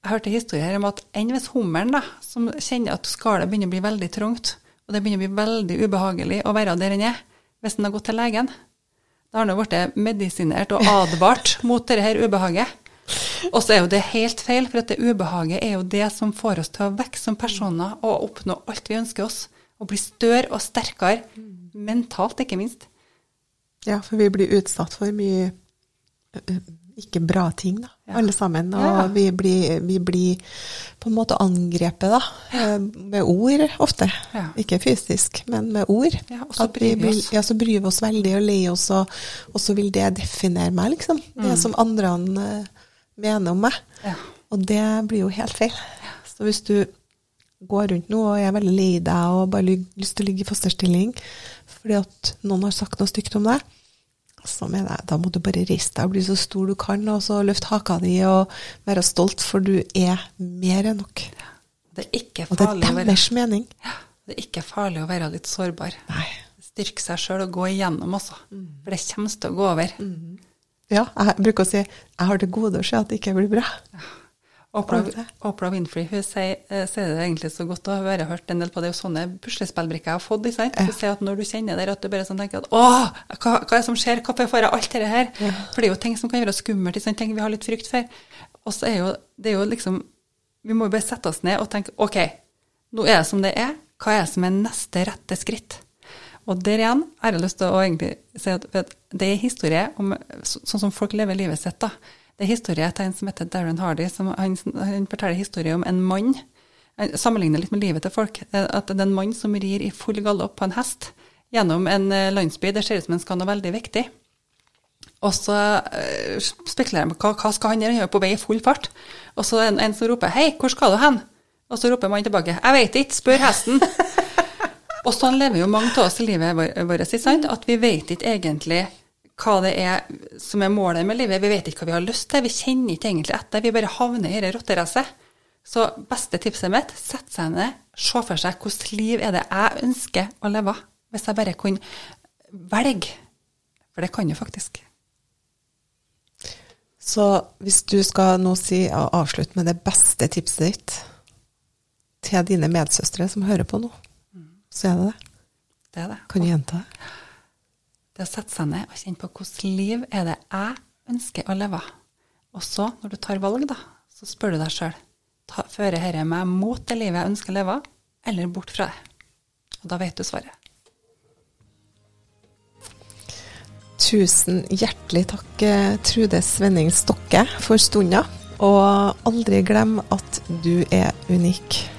jeg hørte historier om at enn hvis hummeren, da, som kjenner at skallet begynner å bli veldig trangt, og det begynner å bli veldig ubehagelig å være der den er, hvis den har gått til legen, da har han blitt medisinert og advart (laughs) mot dette ubehaget. Og så er jo det helt feil, for at det ubehaget er jo det som får oss til å vokse som personer og oppnå alt vi ønsker oss. Og bli større og sterkere. Mentalt, ikke minst. Ja, for vi blir utsatt for mye ikke bra ting, da, ja. alle sammen. Og ja. vi, blir, vi, blir, på en måte angrepet, da, med ord ofte. Ja. Ikke fysisk, men med ord. Ja, og så bryr vi oss. Ja, så bryr vi oss veldig og leier oss, og, og, så vil det definere meg, liksom. Det mm. som andre mener om meg. Ja. Og det blir jo helt feil. Så hvis du går rundt nå og er veldig lei deg og bare lyst til å ligge i fosterstilling fordi at noen har sagt noe stygt om deg, så mener jeg, da må du bare reise deg og bli så stor du kan, og så løfte haka di og være stolt, for du er mer enn nok. Det er ikke farlig og det er deres mening. Det er ikke farlig å være litt sårbar. Nei. Styrke seg sjøl og gå igjennom også. Mm. For det kommer til å gå over. Mm. Ja, jeg bruker å si jeg har til gode å se at det ikke blir bra. Oprah, Oprah, Winfrey hun sier, eh, sier, det egentlig så godt, og jeg har hørt en del på det. Det er jo sånne puslespillbrikker jeg har fått. ikke sant? Hun sier at Når du kjenner det, at du bare sånn tenker at åh, hva, hva, er det som skjer, hvorfor får jeg alt dette her? Ja. For det er jo ting som kan være skummelt, sånn, ting vi har litt frykt for. Og så er jo det er jo liksom Vi må jo bare sette oss ned og tenke OK, nå er det som det er. Hva er det som er neste rette skritt? Og der igjen har jeg lyst til å egentlig si at, det er historie om sånn som folk lever livet sitt. da. Det er historie til en som heter Darren Hardy. Som, han, han, forteller historie om en mann. Han sammenligner litt med livet til folk. At det er en mann som rir i full galopp på en hest gjennom en eh, landsby. Det ser ut som han skal noe veldig viktig. Og så uh, spekulerer han på hva, hva skal han gjøre, han er på vei i full fart. Og så er det en som roper 'Hei, hvor skal du hen?' Og så roper mannen tilbake 'Jeg veit ikke, spør hesten'. (laughs) Og sånn lever jo mange av oss i livet vårt, at vi vet ikke egentlig hva det er som er målet med livet. Vi vet ikke hva vi har lyst til, vi kjenner ikke egentlig etter. Vi bare havner i det rotteracet. Så beste tipset mitt, sett seg ned, se for seg hvilket liv er det jeg ønsker å leve. Hvis jeg bare kunne velge. For det kan jo faktisk. Så hvis du skal nå si og avslutte med det beste tipset ditt til dine medsøstre som hører på nå, så er det det. Det er det. Kan du gjenta det? Det å sette seg ned og kjenne på hvilket liv er det jeg ønsker å leve. Og så, når du tar valg, da, så spør du deg sjøl fører dette meg mot det livet jeg ønsker å leve, eller bort fra det. Og da vet du svaret. Tusen hjertelig takk, eh, Trude Svenning Stokke, for stunda. Og aldri glem at du er unik.